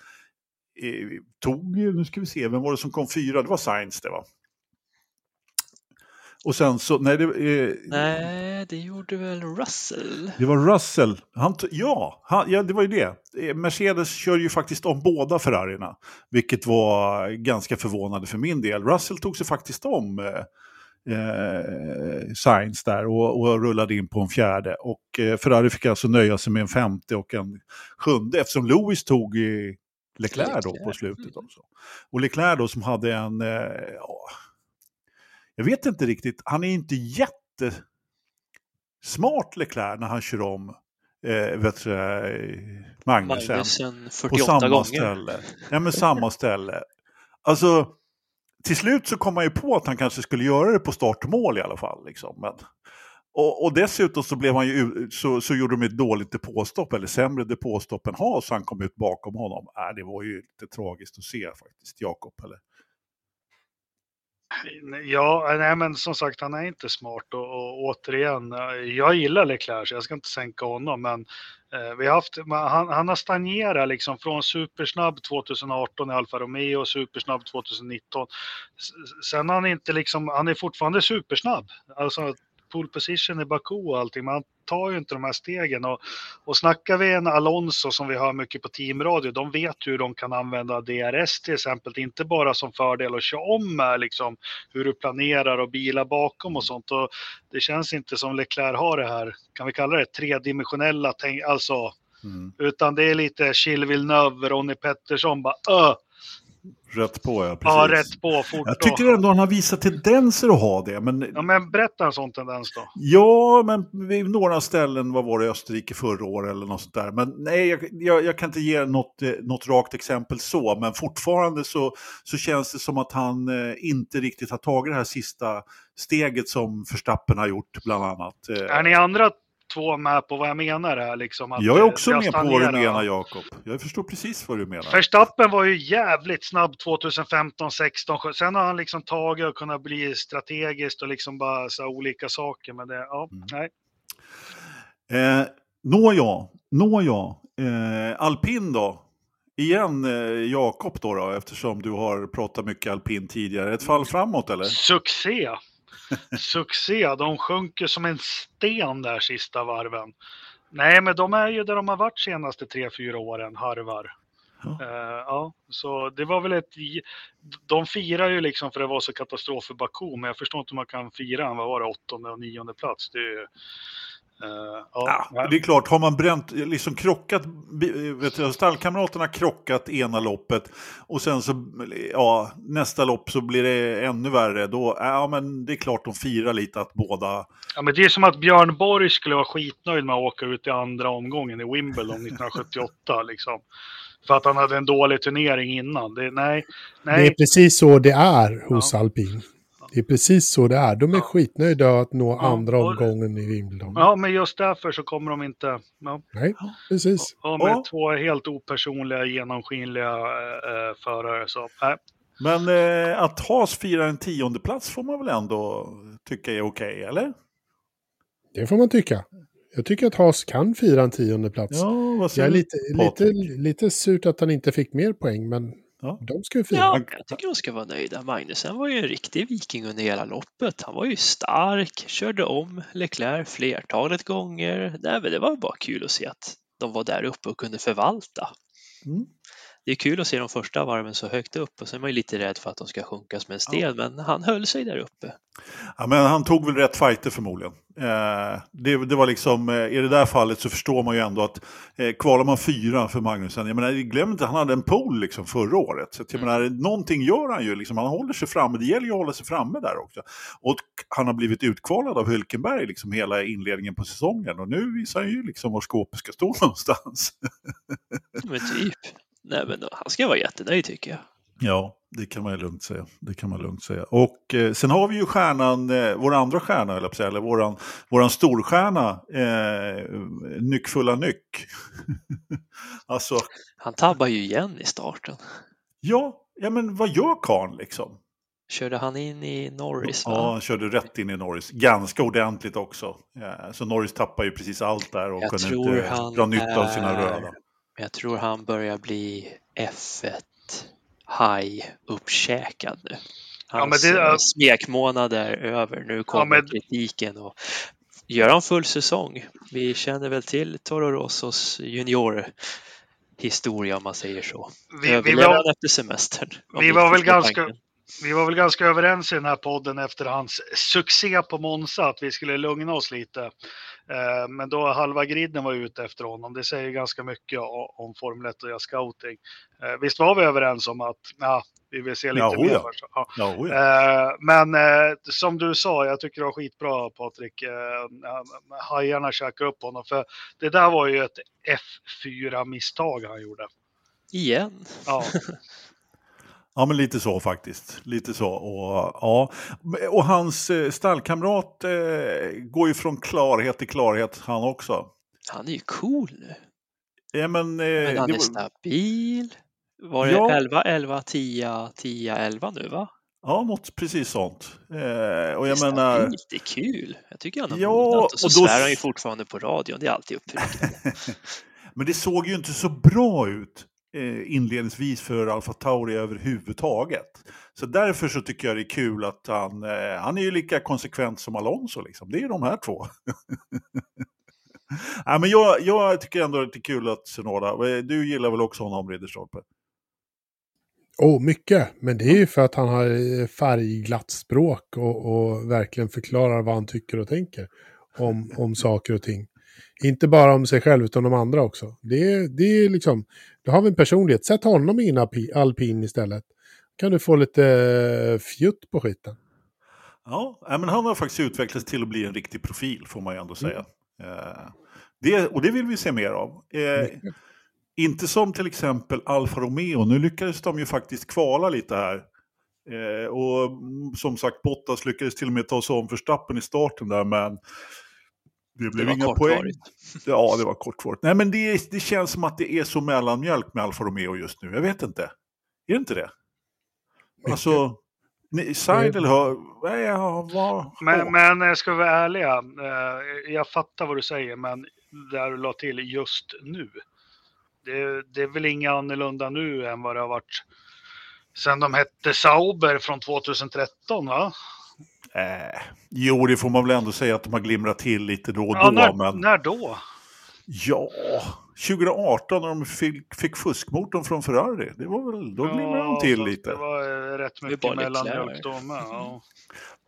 eh, tog, nu ska vi se, vem var det som kom fyra? Det var Sainz det va? Och sen så, nej det... Eh, nej, det gjorde väl Russell? Det var Russell. Han, ja, han, ja, det var ju det. Eh, Mercedes kör ju faktiskt om båda Ferrarierna. Vilket var ganska förvånande för min del. Russell tog sig faktiskt om eh, eh, Sainz där och, och, rullade in på en fjärde. Och eh, Ferrari fick alltså nöja sig med en femte och en sjunde eftersom Lewis tog Leclerc då på slutet också. Och Leclerc då som hade en... Eh, jag vet inte riktigt, han är inte jättesmart Leclerc när han kör om eh, vet du, Magnusen, Magnusen på samma gånger. ställe. Ja, men samma ställe. Alltså, till slut så kom han ju på att han kanske skulle göra det på start och mål i alla fall. Liksom. Men, och, och, dessutom så, blev han ju, så, så gjorde de ett dåligt depåstopp, eller sämre depåstopp än Haas, så han kom ut bakom honom. Äh, det var ju lite tragiskt att se faktiskt, Jakob. Eller? Ja, nej men som sagt han är inte smart och, och återigen, eh, jag gillar Leclerc så jag ska inte sänka honom men eh, vi har haft, han, han har stagnerat liksom från supersnabb 2018 i Alfa Romeo, supersnabb 2019. Sen har han inte liksom, han är fortfarande supersnabb. Alltså pole position i Baku och allting, men han tar ju inte de här stegen. Och, och snackar vi en Alonso som vi hör mycket på teamradio, de vet hur de kan använda DRS till exempel, inte bara som fördel att köra om med liksom hur du planerar och bilar bakom och sånt. Och det känns inte som Leclerc har det här, kan vi kalla det tredimensionella, alltså Mm. Utan det är lite Chill Villeneuve, Ronnie Pettersson, bara öh, Rätt på, ja. Precis. Ja, rätt på fort. Jag tycker ändå han har visat tendenser att ha det. Men... Ja, men berätta en sån tendens då. Ja, men vid några ställen, vad var det, Österrike förra året eller något sånt där. Men nej, jag, jag, jag, kan inte ge något, eh, något rakt exempel så, men fortfarande så, så känns det som att han eh, inte riktigt har tagit det här sista steget som Förstappen har gjort, bland annat. Eh. Är ni andra två med på vad jag menar här. Liksom, att Jag är eh, också jag med på vad du menar, Jakob. Jag förstår precis vad du menar. Verstappen var ju jävligt snabb 2015, 16, 17. Sen har han liksom tagit och kunnat bli strategiskt och liksom bara så här olika saker. Men det, ja, Mm. nej. Eh, Nåja, nåja. Eh, alpin då? Igen eh, Jakob då, då, eftersom du har pratat mycket alpin tidigare. Ett fall framåt eller? Succé! Succé! De sjunker som en sten där sista varven. Nej, men de är ju där de har varit senaste tre, fyra åren, harvar. Ja. Eh, ja, så det var väl ett... De firar ju liksom för det var så katastrof för Baku, men jag förstår inte hur man kan fira en, vad var det, åttonde och nionde plats. Det är ju... eh, ja, Ja, det är klart, har man bränt, liksom krockat, vet du, stallkamraterna krockat ena loppet och sen så, ja, nästa lopp så blir det ännu värre, då, ja men det är klart de firar lite att båda, Ja, men det är som att Björn Borg skulle vara skitnöjd med att åka ut i andra omgången i Wimbledon (laughs) 1978. liksom. För att han hade en dålig turnering innan. Det, nej, Det är nej. precis så det är hos alpin. Det är precis så det är. De är Ja. skitnöjda att nå Ja, andra omgången i Wimbledon. Ja, men just därför så kommer de inte... Ja, Nej, precis. och med Ja. två helt opersonliga, genomskinliga eh, eh, förare. Så, nej. men eh, att Haas firar en tionde plats får man väl ändå tycka är okej, eller? Det får man tycka. Jag tycker att Haas kan fira en tionde plats. Ja, vad Jag säger är du? lite, lite, lite surt att han inte fick mer poäng, men Ja. de ska ju fira. Ja, jag tycker de ska vara nöjda. Magnusen var ju en riktig viking under hela loppet. Han var ju stark, körde om Leclerc flertalet gånger. Nej, men det var bara kul att se att de var där uppe och kunde förvalta. Mm. Det är kul att se de första varven så högt upp och sen är man ju lite rädd för att de ska sjunka som en sten, men han höll sig där uppe. Ja, men han tog väl rätt fighter förmodligen. Eh, det, det var liksom, eh, I det där fallet så förstår man ju ändå att eh, kvalar man fyra för Magnusen, jag menar, glöm inte han hade en pole liksom förra året. Så att, jag Mm. menar, någonting gör han ju, liksom, han håller sig framme, det gäller ju att hålla sig framme där också. Och han har blivit utkvalad av Hülkenberg liksom hela inledningen på säsongen och nu visar han ju liksom var skåpet ska stå (laughs) någonstans. Men typ. Nej, men han ska vara jättenöjd tycker jag. Ja, det kan man ju lugnt säga. Det kan man lugnt säga. Och eh, sen har vi ju stjärnan, eh, vår andra stjärna, säga, eller våran, våran storstjärna, eh, Nyckfulla Nyck. (laughs) alltså, Han tabbar ju igen i starten. ja, ja, men vad gör karln liksom? Körde han in i Norris? Va? Ja, han körde rätt in i Norris. Ganska ordentligt också. Ja, så Norris tappar ju precis allt där och Jag kunde tror inte han dra nytta av sina röda. Jag tror han börjar bli F1 high uppkäkad nu. Ja, Hans men det är- eh, smekmånad är över. Nu kommer men- kritiken. Och gör han full säsong? Vi känner väl till Toro Rossos juniorhistoria om man säger så. Vi, vi, var, efter semestern? Vi var väl ganska- tanken. vi var väl ganska överens i den här podden efter hans succé på Monza att vi skulle lugna oss lite. Eh, Men då halva griden var ute efter honom. Det säger ganska mycket om Formel 1 och jag scouting. Eh, Visst var vi överens om att ja, vi vill se lite Ja, mer? Ja. Ja. Eh, Men som du sa, jag tycker det var skitbra Patrik. Hajarna käkar upp honom. För det där var ju ett F4-misstag han gjorde. Igen. Ja, (laughs) Ja, men lite så faktiskt. Lite så. Och, ja. och hans eh, stallkamrat eh, går ju från klarhet till klarhet han också. Han är ju cool nu. Ja, men, eh, Men han det är var- stabil. Var det Ja. 11, 11, 10, 10, 11 nu va? Ja, något precis sånt. Eh, och Det jag är menar, stabilt, det är kul. Jag tycker han har Ja, mognat och så och då- svär han ju fortfarande på radion. Det är alltid uppfriskande. (laughs) men det såg ju inte så bra ut Eh, inledningsvis för Alfa Tauri överhuvudtaget. Så därför så tycker jag det är kul att han, eh, han är ju lika konsekvent som Alonso liksom. Det är ju de här två. (laughs) ja, men jag, jag tycker ändå det är kul att Sunoda, eh, du gillar väl också honom Ridderstolpe? Oh, mycket. Men det är ju för att han har eh, färgglatt språk och, och verkligen förklarar vad han tycker och tänker om, om saker och ting. Inte bara om sig själv utan om andra också. Det är, det är liksom, då har vi en personlighet. Sätt honom i en alpi- alpin istället. kan du få lite eh, fjutt på skiten. Ja, men han har faktiskt utvecklats till att bli en riktig profil får man ju ändå säga. Eh, det, och det vill vi se mer av. Eh, inte som till exempel Alfa Romeo, nu lyckades de ju faktiskt kvala lite här. Eh, och mm, som sagt, Bottas lyckades till och med ta sig om Verstappen i starten där, men Det blev var inga poäng. (laughs) Ja, det var kortvarigt. Nej, men det, det känns som att det är så mellanmjölk med Alfa Romeo just nu. Jag vet inte. Är det inte det? Alltså, Seidel har... Vad... Men, men eh, ska vara ärliga, eh, jag fattar vad du säger, men där du la till just nu. Det, det är väl inga annorlunda nu än vad det har varit sen de hette Sauber från 2013 va? Eh, jo, det får man väl ändå säga att de har glimrat till lite då och Ja, då. när, men... när då? Ja, 2018 när de fick, fick fuskmotorn från Ferrari. Det var väl, då glimrade de till lite. Det var eh, rätt Det är mycket bara mellanmjölk då med. Ja.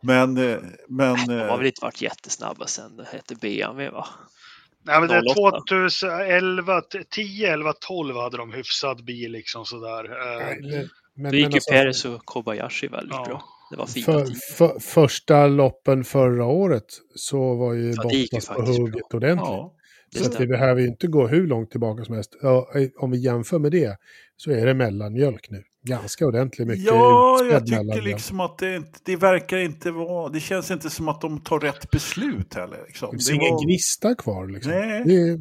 Men, eh, men De har eh, väl inte varit jättesnabba sen det hette BMW va? Nej, men det 08. 2011, 10, 11, 12 hade de hyfsad bil liksom sådär. Men- men- Då gick ju alltså, Perez och Kobayashi väldigt Ja. bra. Det var fina för, för, första loppen förra året så var ju Ja, Bottas på hugget ordentligt. ja. Det Så att vi behöver ju inte gå hur långt tillbaka som helst. Ja, om vi jämför med det så är det mellanmjölk nu. Ganska ordentligt mycket Ja, jag tycker liksom att det, inte- det verkar inte vara... Det känns inte som att de tar rätt beslut heller. Liksom. Det finns ingen var- gnista kvar liksom. Nej. Det är,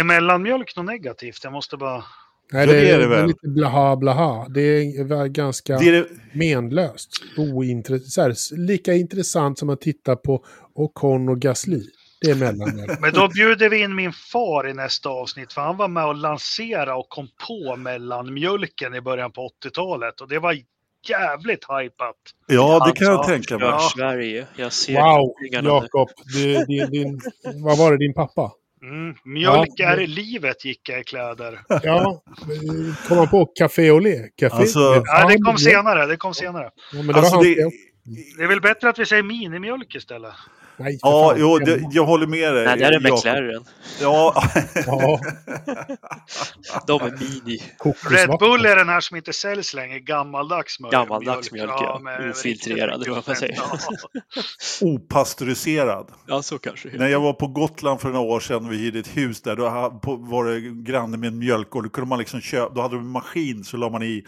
Är mellanmjölk något negativt? Jag måste bara... nej, det, det är det väl. lite blaha blaha. Det är ganska Det är det, menlöst. Ointressant. Lika intressant som att titta på Ocon och Gasly. Det är mellanmjölk. (laughs) Men då bjuder vi in min far i nästa avsnitt, för han var med och lanserade och kom på mellanmjölken i början på 80-talet. Och det var jävligt hypat. ja, det kan jag tänka mig. "Rör Ja. Sverige. Jag ser Wow, tidningarna nu." Jakob. Du, din, din, vad var det, din pappa? Mm. Mjölk Ja, är livet, gick jag i kläder. (laughs) Ja, kom man på Café Olé? Café? Alltså- Ja, det kom senare. Det kom senare. Ja, men det Alltså, det, Det är väl bättre att vi säger minimjölk istället. Nej, ja, fan. jo, det, jag håller med dig. Nej, det är Jakob. McLaren. Ja, Ja, (laughs) De är mini. Red Bull är den här som inte säljs längre, gammaldags mjölk. Gammaldags mjölk, ja. med Ofiltrerad, eller vad man säger. Ja. (laughs) (laughs) opastöriserad. Ja, så kanske. När jag var på Gotland för några år sedan och vi hyrde ett hus där, då var det granne med en mjölkgård. Då kunde man liksom köpa, då hade de en maskin så la man i,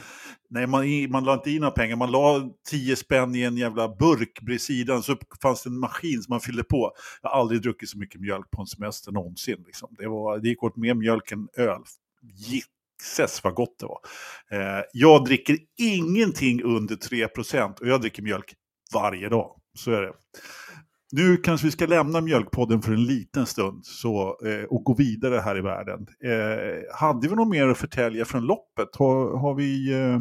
nej man, man la inte i några pengar, man la 10 spänn i en jävla burk bredvid sidan så fanns det en maskin som man fyllde på. Jag har aldrig druckit så mycket mjölk på en semester någonsin. Liksom. Det, var, det gick åt mer mjölk än öl. Jisses vad gott det var. Eh, jag dricker ingenting under 3% och jag dricker mjölk varje dag. Så är det. Nu kanske vi ska lämna Mjölkpodden för en liten stund så, eh, och gå vidare här i världen. Eh, hade vi något mer att förtälja från loppet? Har, har, vi, eh,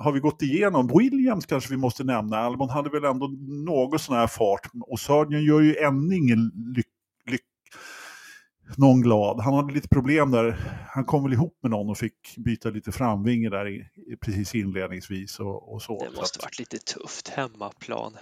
har vi gått igenom? Williams kanske vi måste nämna. Albon hade väl ändå något sån här fart. Och Sargent gör ju ännu ingen lyck, lyck, någon glad. Han hade lite problem där. Han kom väl ihop med någon och fick byta lite framvinge där i, precis inledningsvis. Och, och så. Det måste varit lite tufft. Hemmaplan.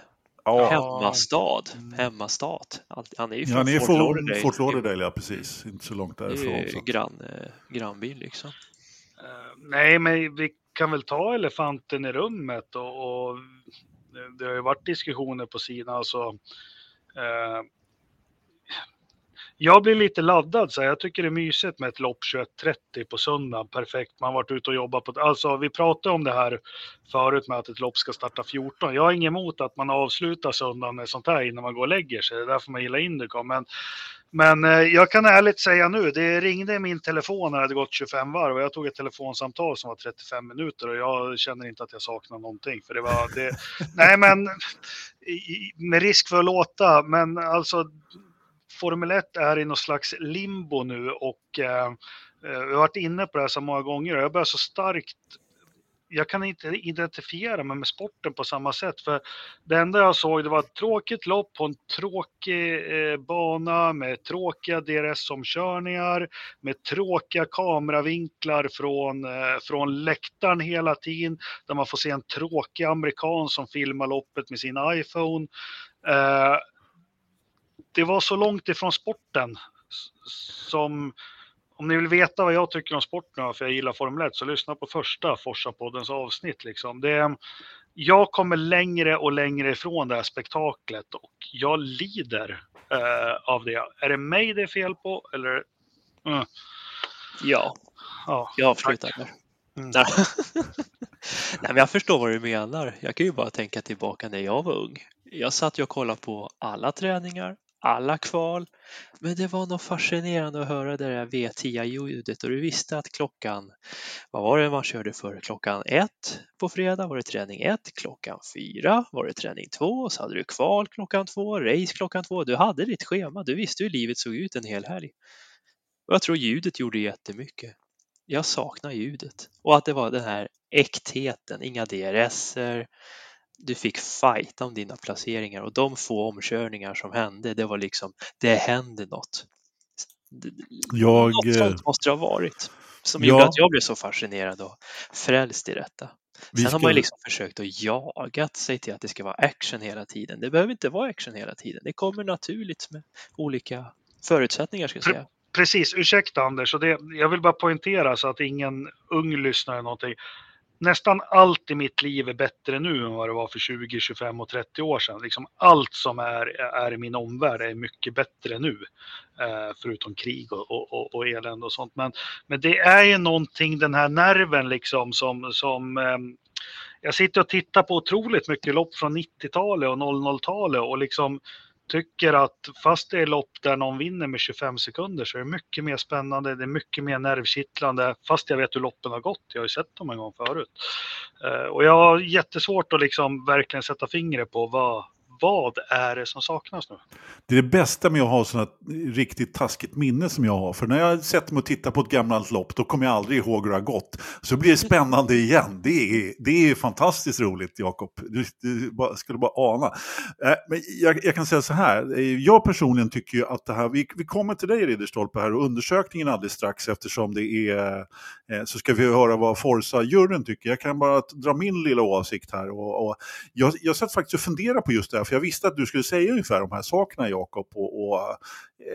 ja. Hemmastad. Hemmastat. Han är ju från han är Fort Lauderdale. Fort Lauderdale, ja precis. Inte så långt Det därifrån. är Så. ju grann, eh, grannbil liksom. Eh, Nej, men vi kan väl ta elefanten i rummet och, och eh, det- har ju varit diskussioner på sidan. Alltså, eh, jag blir lite laddad så här. Jag tycker det är mysigt med ett lopp 21.30 på söndag. Perfekt. Man har varit ute och jobbat på... Alltså vi pratade om det här förut med att ett lopp ska starta 14. Jag har inget emot att man avslutar söndagen med sånt här innan man går och lägger sig. Det är därför man gillar Indycar. Men, men eh, jag kan ärligt säga nu, det ringde i min telefon när det hade gått 25 varv och jag tog ett telefonsamtal som var 35 minuter och jag känner inte att jag saknar någonting. För det var det, (laughs) nej men med risk för att låta, men alltså Formel 1 är i någon slags limbo nu och eh, eh jag har varit inne på det här så många gånger och jag börjar så starkt jag kan inte identifiera mig med sporten på samma sätt. För det enda jag såg det var ett tråkigt lopp på en tråkig eh, bana med tråkiga DRS-omkörningar, med tråkiga kameravinklar från, eh, från läktaren hela tiden, där man får se en tråkig amerikan som filmar loppet med sin iPhone. Eh, det var så långt ifrån sporten som om ni vill veta vad jag tycker om sport nu, för jag gillar Formel 1, så lyssna på första Forsa-poddens avsnitt. Liksom. Det, jag kommer längre och längre ifrån det här spektaklet och jag lider eh, av det. Är det mig det är fel på eller? Mm, Ja, ja, jag avslutar där. Mm. (laughs) Nej. Men jag förstår vad du menar. Jag kan ju bara tänka tillbaka när jag var ung. Jag satt och kollade på alla träningar, alla kval. Men det var nog fascinerande att höra det där V10-ljudet och du visste att klockan, vad var det man körde för? Klockan ett på fredag var det träning ett, klockan fyra var det träning två och så hade du kval klockan två, race klockan två. Du hade ditt schema, du visste hur livet såg ut en hel helg. Och jag tror ljudet gjorde jättemycket. Jag saknar ljudet och att det var den här äktheten, inga DRSer, du fick fighta om dina placeringar och de få omkörningar som hände, det var liksom, det hände något. Jag, något eh, sånt måste det ha varit. Som Ja. gjorde att jag blev så fascinerad och frälst i detta. Sen har ska- man ju liksom försökt att jagat sig till att det ska vara action hela tiden. Det behöver inte vara action hela tiden. Det kommer naturligt med olika förutsättningar ska jag säga. Precis, ursäkta Anders, och det, jag vill bara poängtera så att ingen ung lyssnar eller någonting. Nästan allt i mitt liv är bättre nu än vad det var för 20, 25 och 30 år sedan. Liksom allt som är, är i min omvärld är mycket bättre nu. Eh, förutom krig och, och, och, och elände och sånt. Men, men det är ju någonting, den här nerven liksom som, som eh, jag sitter och tittar på otroligt mycket lopp från 90-talet och 00-talet och liksom tycker att fast det är lopp där någon vinner med 25 sekunder så är det mycket mer spännande, det är mycket mer nervkittlande, fast jag vet hur loppen har gått. Jag har ju sett dem en gång förut. Eh, och jag har jättesvårt att liksom verkligen sätta fingret på vad, vad är det som saknas nu? Det är det bästa med att ha sådana riktigt taskigt minne som jag har. För när jag sätter mig och tittar på ett gammalt lopp, då kommer jag aldrig ihåg hur det har gått. Så blir det spännande igen. Det är, det är fantastiskt roligt, Jakob. Du, du bara, skulle bara ana. Eh, men jag, jag kan säga så här, eh, jag personligen tycker ju att det här, vi, vi kommer till dig Ridderstolpe här och undersökningen alldeles strax eftersom det är, eh, så ska vi höra vad Forza-juryn tycker. Jag kan bara dra min lilla åsikt här. Och, och jag, jag satt faktiskt och funderade på just det här, för jag visste att du skulle säga ungefär de här sakerna, Jakob. Och, och, eh,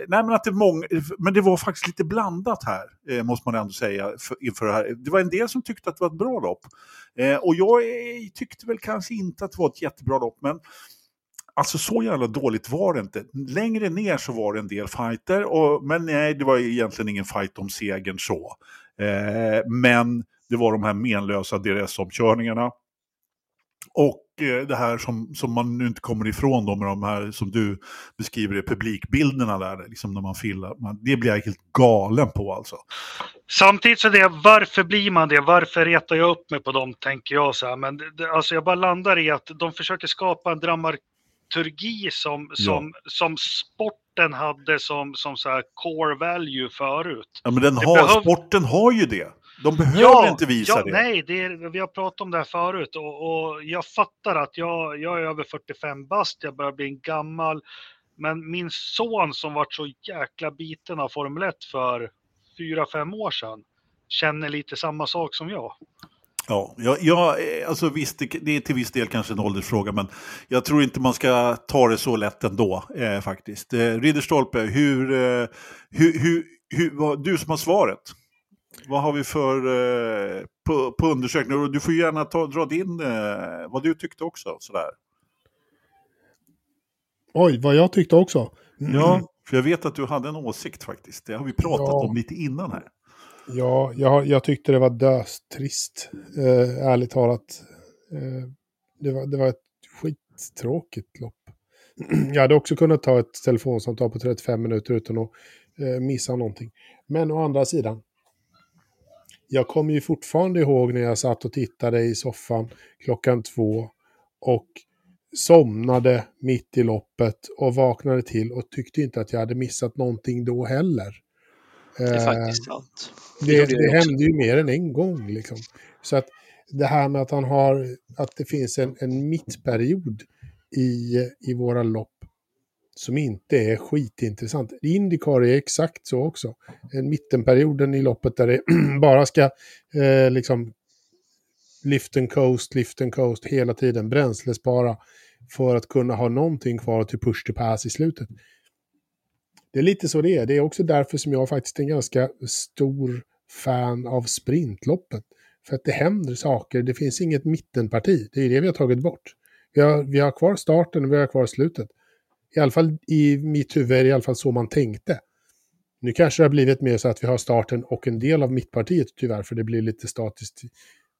nej, men, att det mång, men det var faktiskt lite blandat här, eh, måste man ändå säga, för, inför det här. Det var en del som tyckte att det var ett bra lopp. Eh, och jag eh, tyckte väl kanske inte att det var ett jättebra lopp, men Alltså så jävla dåligt var det inte. Längre ner så var det en del fighter, och, men nej, det var egentligen ingen fight om segern så. Eh, men det var de här menlösa DRS-omkörningarna. Och det här som, som man nu inte kommer ifrån då med de här som du beskriver i publikbilderna där, liksom när man filmar. Man, det blir jag helt galen på alltså. Samtidigt så är det, varför blir man det? Varför retar jag upp mig på dem, tänker jag så här. Men det, alltså jag bara landar i att de försöker skapa en dramaturgi som, som, som sporten hade som, som så här core value förut. Ja, men den har, behöv- sporten har ju det. De behöver inte visa ja, det. Nej, det är, vi har pratat om det här förut och, och jag fattar att jag, jag är över 45 bast, jag börjar bli en gammal. Men min son som vart så jäkla biten av Formel 1 för 4-5 år sedan känner lite samma sak som jag. Ja, jag, jag, alltså visst, det, det är till viss del kanske en åldersfråga, men jag tror inte man ska ta det så lätt ändå, eh, faktiskt. Eh, Ridderstolpe, hur, eh, hur, hur, hur, vad, du som har svaret, vad har vi för eh, på, på undersökningar? Du får gärna ta, dra din, eh, vad du tyckte också. Sådär. Oj, vad jag tyckte också. Ja, för jag vet att du hade en åsikt faktiskt. Det har vi pratat Ja. om lite innan här. Ja, jag, jag tyckte det var döstrist, eh, ärligt talat. Eh, det, var, det var ett skittråkigt lopp. (clears throat) jag hade också kunnat ta ett telefonsamtal på 35 minuter utan att eh, missa någonting. Men å andra sidan, jag kommer ju fortfarande ihåg när jag satt och tittade i soffan klockan två och somnade mitt i loppet och vaknade till och tyckte inte att jag hade missat någonting då heller. Det är Eh, faktiskt sant. det, det också. hände ju mer än en gång. Liksom. Så att det här med att han har, att det finns en, en mittperiod i, i våra lopp som inte är skitintressant. Indycar är exakt så också. En mittenperioden i loppet där det (clears throat) bara ska eh, liksom lift and coast, lift and coast hela tiden, bränslespara för att kunna ha någonting kvar till push to pass i slutet. Det är lite så det är. Det är också därför som jag faktiskt är en ganska stor fan av sprintloppet. För att det händer saker, det finns inget mittenparti. Det är det vi har tagit bort. Vi har, vi har kvar starten och vi har kvar slutet. I alla fall i mitt huvud är det i alla fall så man tänkte. Nu kanske det har blivit mer så att vi har starten och en del av mittpartiet tyvärr, för det blir lite statiskt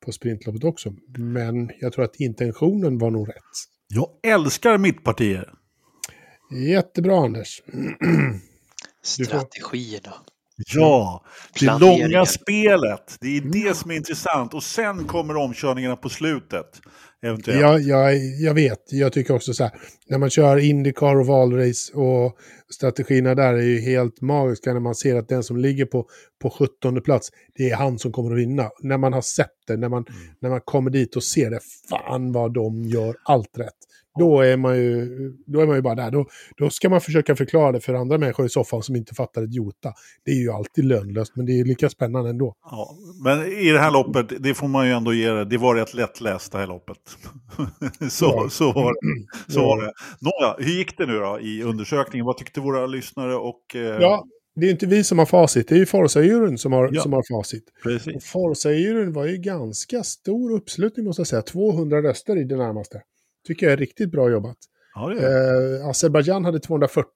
på sprintloppet också. Men jag tror att intentionen var nog rätt. Jag älskar mittpartier. Jättebra Anders. Du får- Strategierna. Ja, det långa spelet. Det är det som är intressant. Och sen kommer omkörningarna på slutet. Eventuellt. Jag, jag, jag vet, jag tycker också så här, när man kör Indycar och valrace och strategierna där är ju helt magiska när man ser att den som ligger på, på 17 plats, det är han som kommer att vinna. När man har sett det, när man, när man kommer dit och ser det, fan vad de gör allt rätt. Då är man ju, då är man ju bara där. Då, då ska man försöka förklara det för andra människor i soffan som inte fattar ett jota. Det är ju alltid lönlöst, men det är lika spännande ändå. Ja, men i det här loppet, det får man ju ändå ge det, det var rätt lättläst det här loppet. (laughs) så, Ja. så var det. Så Ja. var det. Nåja, hur gick det nu då i undersökningen? Vad tyckte våra lyssnare och... Eh, Ja, det är inte vi som har facit, det är ju Forza-juryn som har, Ja. som har facit. Forza-juryn var ju ganska stor uppslutning måste jag säga. 200 röster i det närmaste. Tycker jag är riktigt bra jobbat. Ja. Eh, Azerbajdzjan hade 240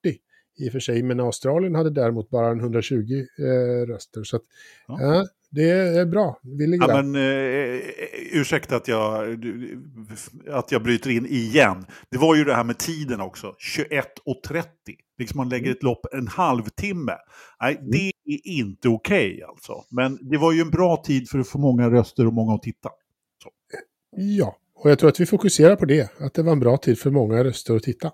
i och för sig, men Australien hade däremot bara en 120 eh, röster. Så att, Ja. ja. det är bra. Vi ligger Ja, men, eh, ursäkta att jag, att jag bryter in igen. Det var ju det här med tiden också. 21.30. Liksom man lägger ett lopp en halvtimme. Nej, Mm. det är inte okej alltså. Men det var ju en bra tid för att få många röster och många att titta. Ja, och jag tror att vi fokuserar på det. Att det var en bra tid för många röster att titta.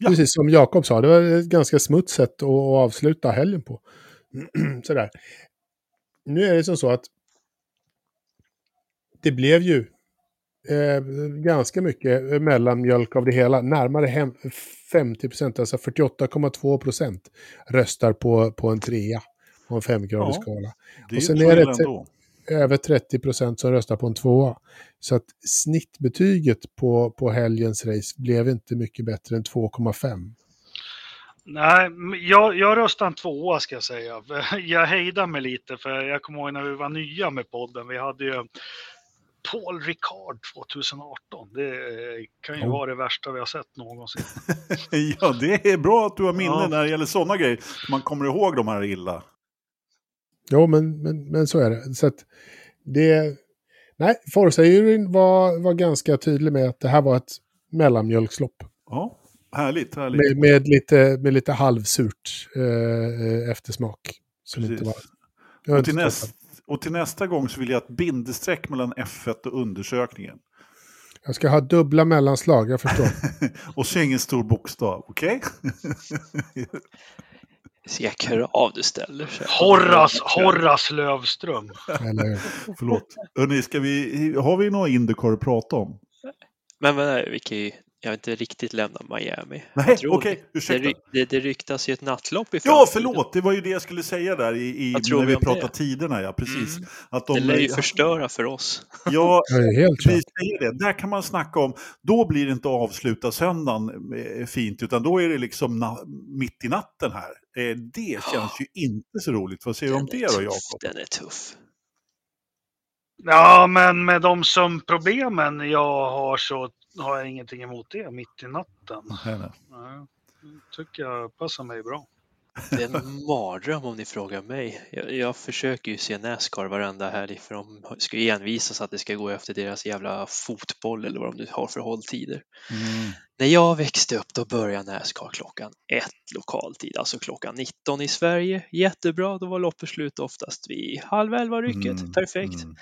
Ja. Precis som Jakob sa, det var ett ganska smutt sätt att, avsluta helgen på. (clears throat) Sådär. Nu är det som så att det blev ju eh, ganska mycket mellanmjölk av det hela. Närmare hem, 50 procent, alltså 48,2 procent röstar på, på en trea på en femgradig Ja. skala. Det är Och sen är det ett- ändå. Över 30 procent som röstar på en tvåa. Så att snittbetyget på, på helgens race blev inte mycket bättre än 2,5. Nej, jag, jag röstar en tvåa ska jag säga. (laughs) Jag hejdar mig lite för jag kommer ihåg när vi var nya med podden. Vi hade ju Paul Ricard 2018. Det kan ju Ja. vara det värsta vi har sett någonsin. (laughs) Ja, det är bra att du har minne Ja. när det gäller sådana grejer. Man kommer ihåg de här illa. Jo, men, men, men så är det. Så att det... Nej, Forza-juryn var, var ganska tydlig med att det här var ett mellanmjölkslopp. Ja, härligt, härligt. Med, med, lite, med lite halvsurt eh, eftersmak. Som inte var, Precis. jag har Och till, inte näst, och till nästa gång så vill jag ett bindestreck mellan F1 och undersökningen. jag ska ha dubbla mellanslag, jag förstår. (laughs) och så ingen stor bokstav, okej? (laughs) Vilka krav du ställer. sig. Horras, Horras Lövström. Eller, Förlåt. Hörrni, ska vi, har vi några Indycar att prata om? Men, men vi kan ju, jag har inte riktigt lämnat Miami. Nej, okej, det, ursäkta. ry- det, det ryktas ju ett nattlopp i Ja, framtiden. förlåt, det var ju det jag skulle säga där i, i, när vi vi pratade det? tiderna. Ja, precis. Mm. Att de, Det lär ju förstöra för oss. (laughs) Ja, helt vi säger det. Där kan man snacka om, då blir det inte avsluta söndagen eh, fint, utan då är det liksom na- mitt i natten här. Eh, det känns ju inte så roligt. Vad säger du om det är då, tuff, Jakob? Den är tuff. Ja, men med de sömnproblemen jag har så har jag ingenting emot det mitt i natten. Nej, nej. Nej, tycker jag passar mig bra. Det är en mardröm om ni frågar mig. Jag, jag försöker ju se Nascar varenda helg för de ska ju envisas att det ska gå efter deras jävla fotboll eller vad de nu har för hålltider. Mm. När jag växte upp då började Nascar klockan ett lokaltid, alltså klockan 19 i Sverige. Jättebra, då var loppet slut oftast vid halv elva rycket. Mm, Perfekt. mm.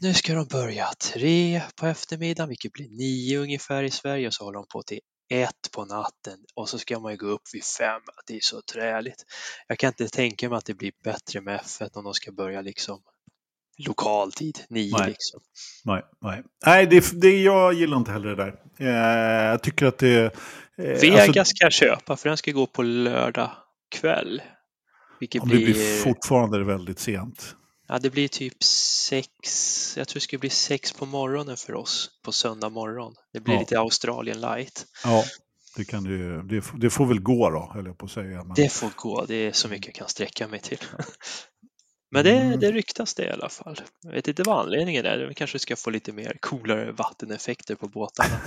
Nu ska de börja tre på eftermiddagen, vilket blir nio ungefär i Sverige och så håller de på till ett på natten och så ska man ju gå upp vid fem. Det är så träligt. Jag kan inte tänka mig att det blir bättre med F1 om de ska börja liksom lokaltid, nio Nej. liksom. Nej, nej. nej det, det, jag gillar inte heller det där. Eh, jag tycker att det... Eh, Vegas alltså, kan jag köpa för den ska gå på lördag kväll. Vilket om det blir, blir fortfarande väldigt sent. Ja, det blir typ sex, jag tror det ska bli sex på morgonen för oss på söndag morgon. Det blir Ja. lite Australien light. Ja, det, kan det, ju- det, det får väl gå då, höll jag på att säga. Men, Det får gå, det är så mycket jag kan sträcka mig till. (laughs) Men det, Mm. det ryktas det i alla fall. Jag vet inte vad anledningen är, vi kanske ska få lite mer coolare vatteneffekter på båtarna.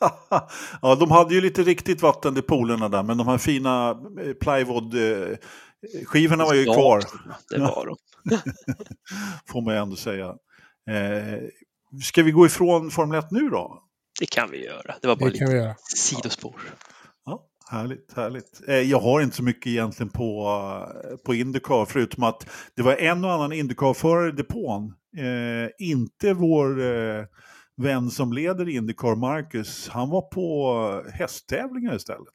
(laughs) ja, de hade ju lite riktigt vatten i poolerna där, men de här fina eh, plywood-skivorna var ju Ja, kvar, Det var de. (laughs) får man ju ändå säga. Eh, ska vi gå ifrån Formel 1 nu då? Det kan vi göra. Det var bara Det lite sidospår. Ja, Härligt, härligt. Eh, Jag har inte så mycket egentligen på, eh, på Indycar, förutom att det var en och annan Indycar-förare i depån. Eh, inte vår eh, vän som leder Indycar, Marcus, han var på hästtävlingar istället.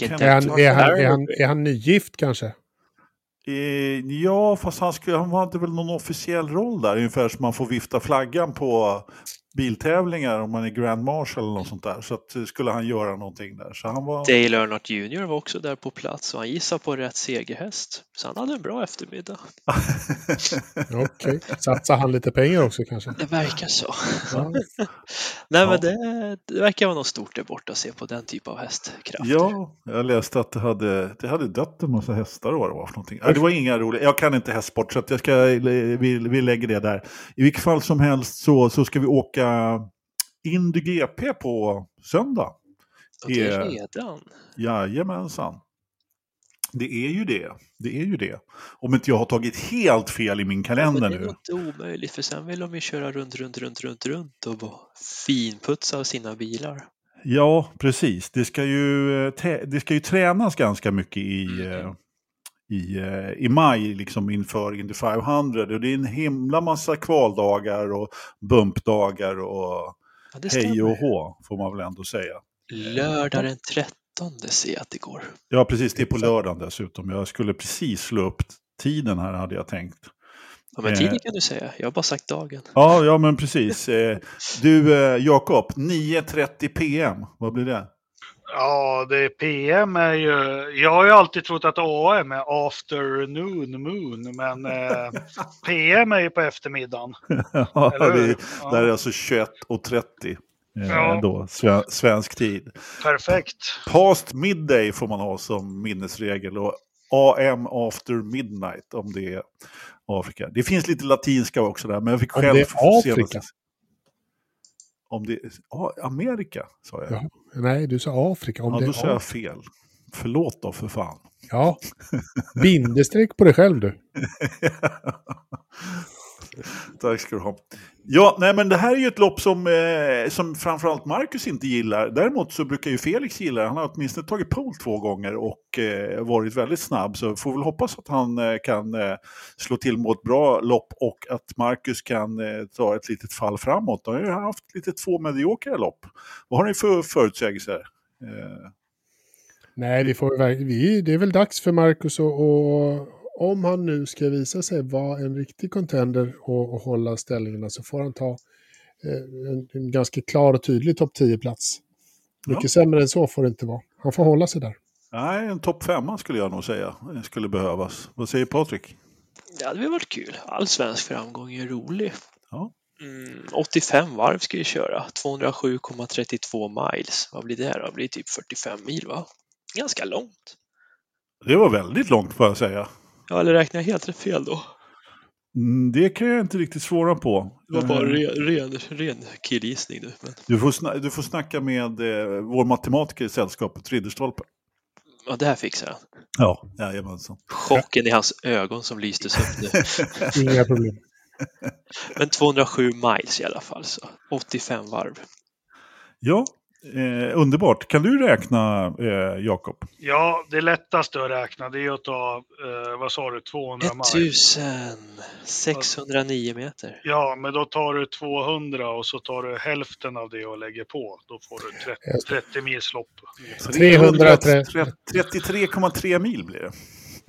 Get Är han, är, han, är, han, är han nygift kanske? Eh, ja, fast han, skulle, han hade väl någon officiell roll där, ungefär som man får vifta flaggan på biltävlingar om man är Grand Marshal eller något sånt där. Så att, eh, skulle han göra någonting där. Så han var... Dale Earnhardt Jr var också där på plats och han gissade på rätt segerhäst. Så han hade en bra eftermiddag. (laughs) Okej. Satsar han lite pengar också kanske? Det verkar så. Ja. (laughs) Nej men det, det verkar vara något stort där borta att se på den typ av hästkrafter. Ja, jag läste att det hade, det hade dött en massa hästar och vad det var för någonting. Det var inga roliga, jag kan inte hästsport så att jag ska, vi, vi lägger det där. I vilket fall som helst så, så ska vi åka Indy GP på söndag. Och det är är- redan. Jajamensan. Det är ju det. Det är ju det. Om inte jag har tagit helt fel i min kalender det är nu. nog inte omöjligt för sen vill de ju köra runt, runt, runt, runt, runt och finputsa sina bilar. Ja, precis. Det ska ju, eh, det ska ju tränas ganska mycket i, Mhm. Eh, i, eh, i maj liksom inför Indy 500. Och det är en himla massa kvaldagar och bumpdagar och Ja, hej och hå, får man väl ändå säga. Lördag den 13 ser jag att det går. Ja, precis. Det är på lördagen dessutom. Jag skulle precis slå upp tiden här, hade jag tänkt. Ja, men Eh. tiden kan du säga. Jag har bara sagt dagen. Ja, ja men precis. Eh, Du, eh, Jakob, 9.30 PM, vad blir det? Ja, det PM är ju... Jag har ju alltid trott att AM är afternoon moon, men eh, PM är ju på eftermiddagen. (laughs) Ja, det, är- Ja. där är alltså 21.30 eh, Ja. då, sve, svensk tid. Perfekt. Past midday får man ha som minnesregel och AM after midnight om det är Afrika. Det finns lite latinska också där, men jag fick Om själv... det är senast- Afrika? Om det är Amerika, sa jag. Ja. Nej, du sa Afrika. Om ja, det då sa jag fel. Förlåt då, för fan. Ja. (laughs) Bindestreck på dig själv du. (laughs) (laughs) Tack ska du ha. Ja, nej men det här är ju ett lopp som, eh, som framförallt Marcus inte gillar. Däremot så brukar ju Felix gilla det. Han har åtminstone tagit pole två gånger och eh, varit väldigt snabb. Så får väl hoppas att han eh, kan eh, slå till mot ett bra lopp och att Marcus kan eh, ta ett litet fall framåt. Han har ju haft lite två mediokra lopp. Vad har ni för förutsägelser? Eh, Nej, det, får, vi, det är väl dags för Marcus att, om han nu ska visa sig vara en riktig contender och, och hålla ställningarna så får han ta eh, en, en ganska klar och tydlig topp 10-plats. Mycket Ja. sämre än så får det inte vara. Han får hålla sig där. nej, en topp femma skulle jag nog säga eh, skulle behövas. Vad säger Patrik? Det hade väl varit kul. All svensk framgång är rolig. Ja. Mm, 85 varv ska ju köra. 207,32 miles. Vad blir det då? Det blir typ 45 mil va? Ganska långt. Det var väldigt långt får jag säga. Ja, eller räknar jag helt fel då? Mm, Det kan jag inte riktigt svara på. Det var bara Eh, ren, ren, ren killgissning nu. Men, Du får, sna- du får snacka med eh, vår matematiker i sällskapet, Ridderstolpe. ja, det här fixar han. Ja, jajamensan. Chocken i hans ögon som lystes upp nu. (laughs) Inga problem. Men 207 miles i alla fall, så 85 varv. Ja, eh, underbart. Kan du räkna, eh, Jakob? Ja, det lättaste att räkna det är att ta, eh, vad sa du, 200 mile. 1609 meter. Ja, men då tar du 200 och så tar du hälften av det och lägger på. Då får du 30, Just 30 mils lopp. 300 33,3 mil blir det.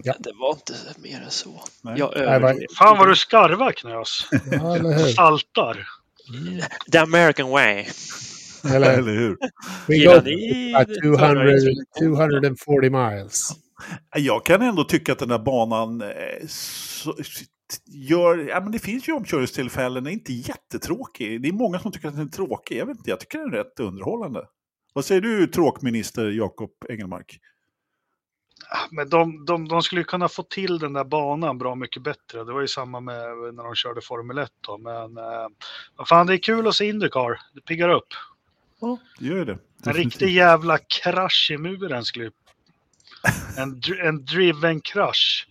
Ja. Det var inte mer än så. Nej. Jag Nej, överdrev. Fan vad du skarvar Knös. Ja? Saltar. The American way. Eller, Eller hur? we go det 200, förra introduktionen? 240 miles. Jag kan ändå tycka att den här banan eh, så, gör... Ja, men det finns ju omkörningstillfällen, den är inte jättetråkig. Det är många som tycker att den är tråkig. Jag vet inte, jag tycker den är rätt underhållande. Vad säger du, tråkminister Jakob Engelmark? Ah, Men de, de, de skulle ju kunna få till den där banan bra mycket bättre. Det var ju samma med när de körde Formel 1 då. Men eh, vad fan, det är kul att se Indycar. Det piggar upp. Ja, det gör ju det. En riktig jävla krasch i muren skulle. En, en driven krasch.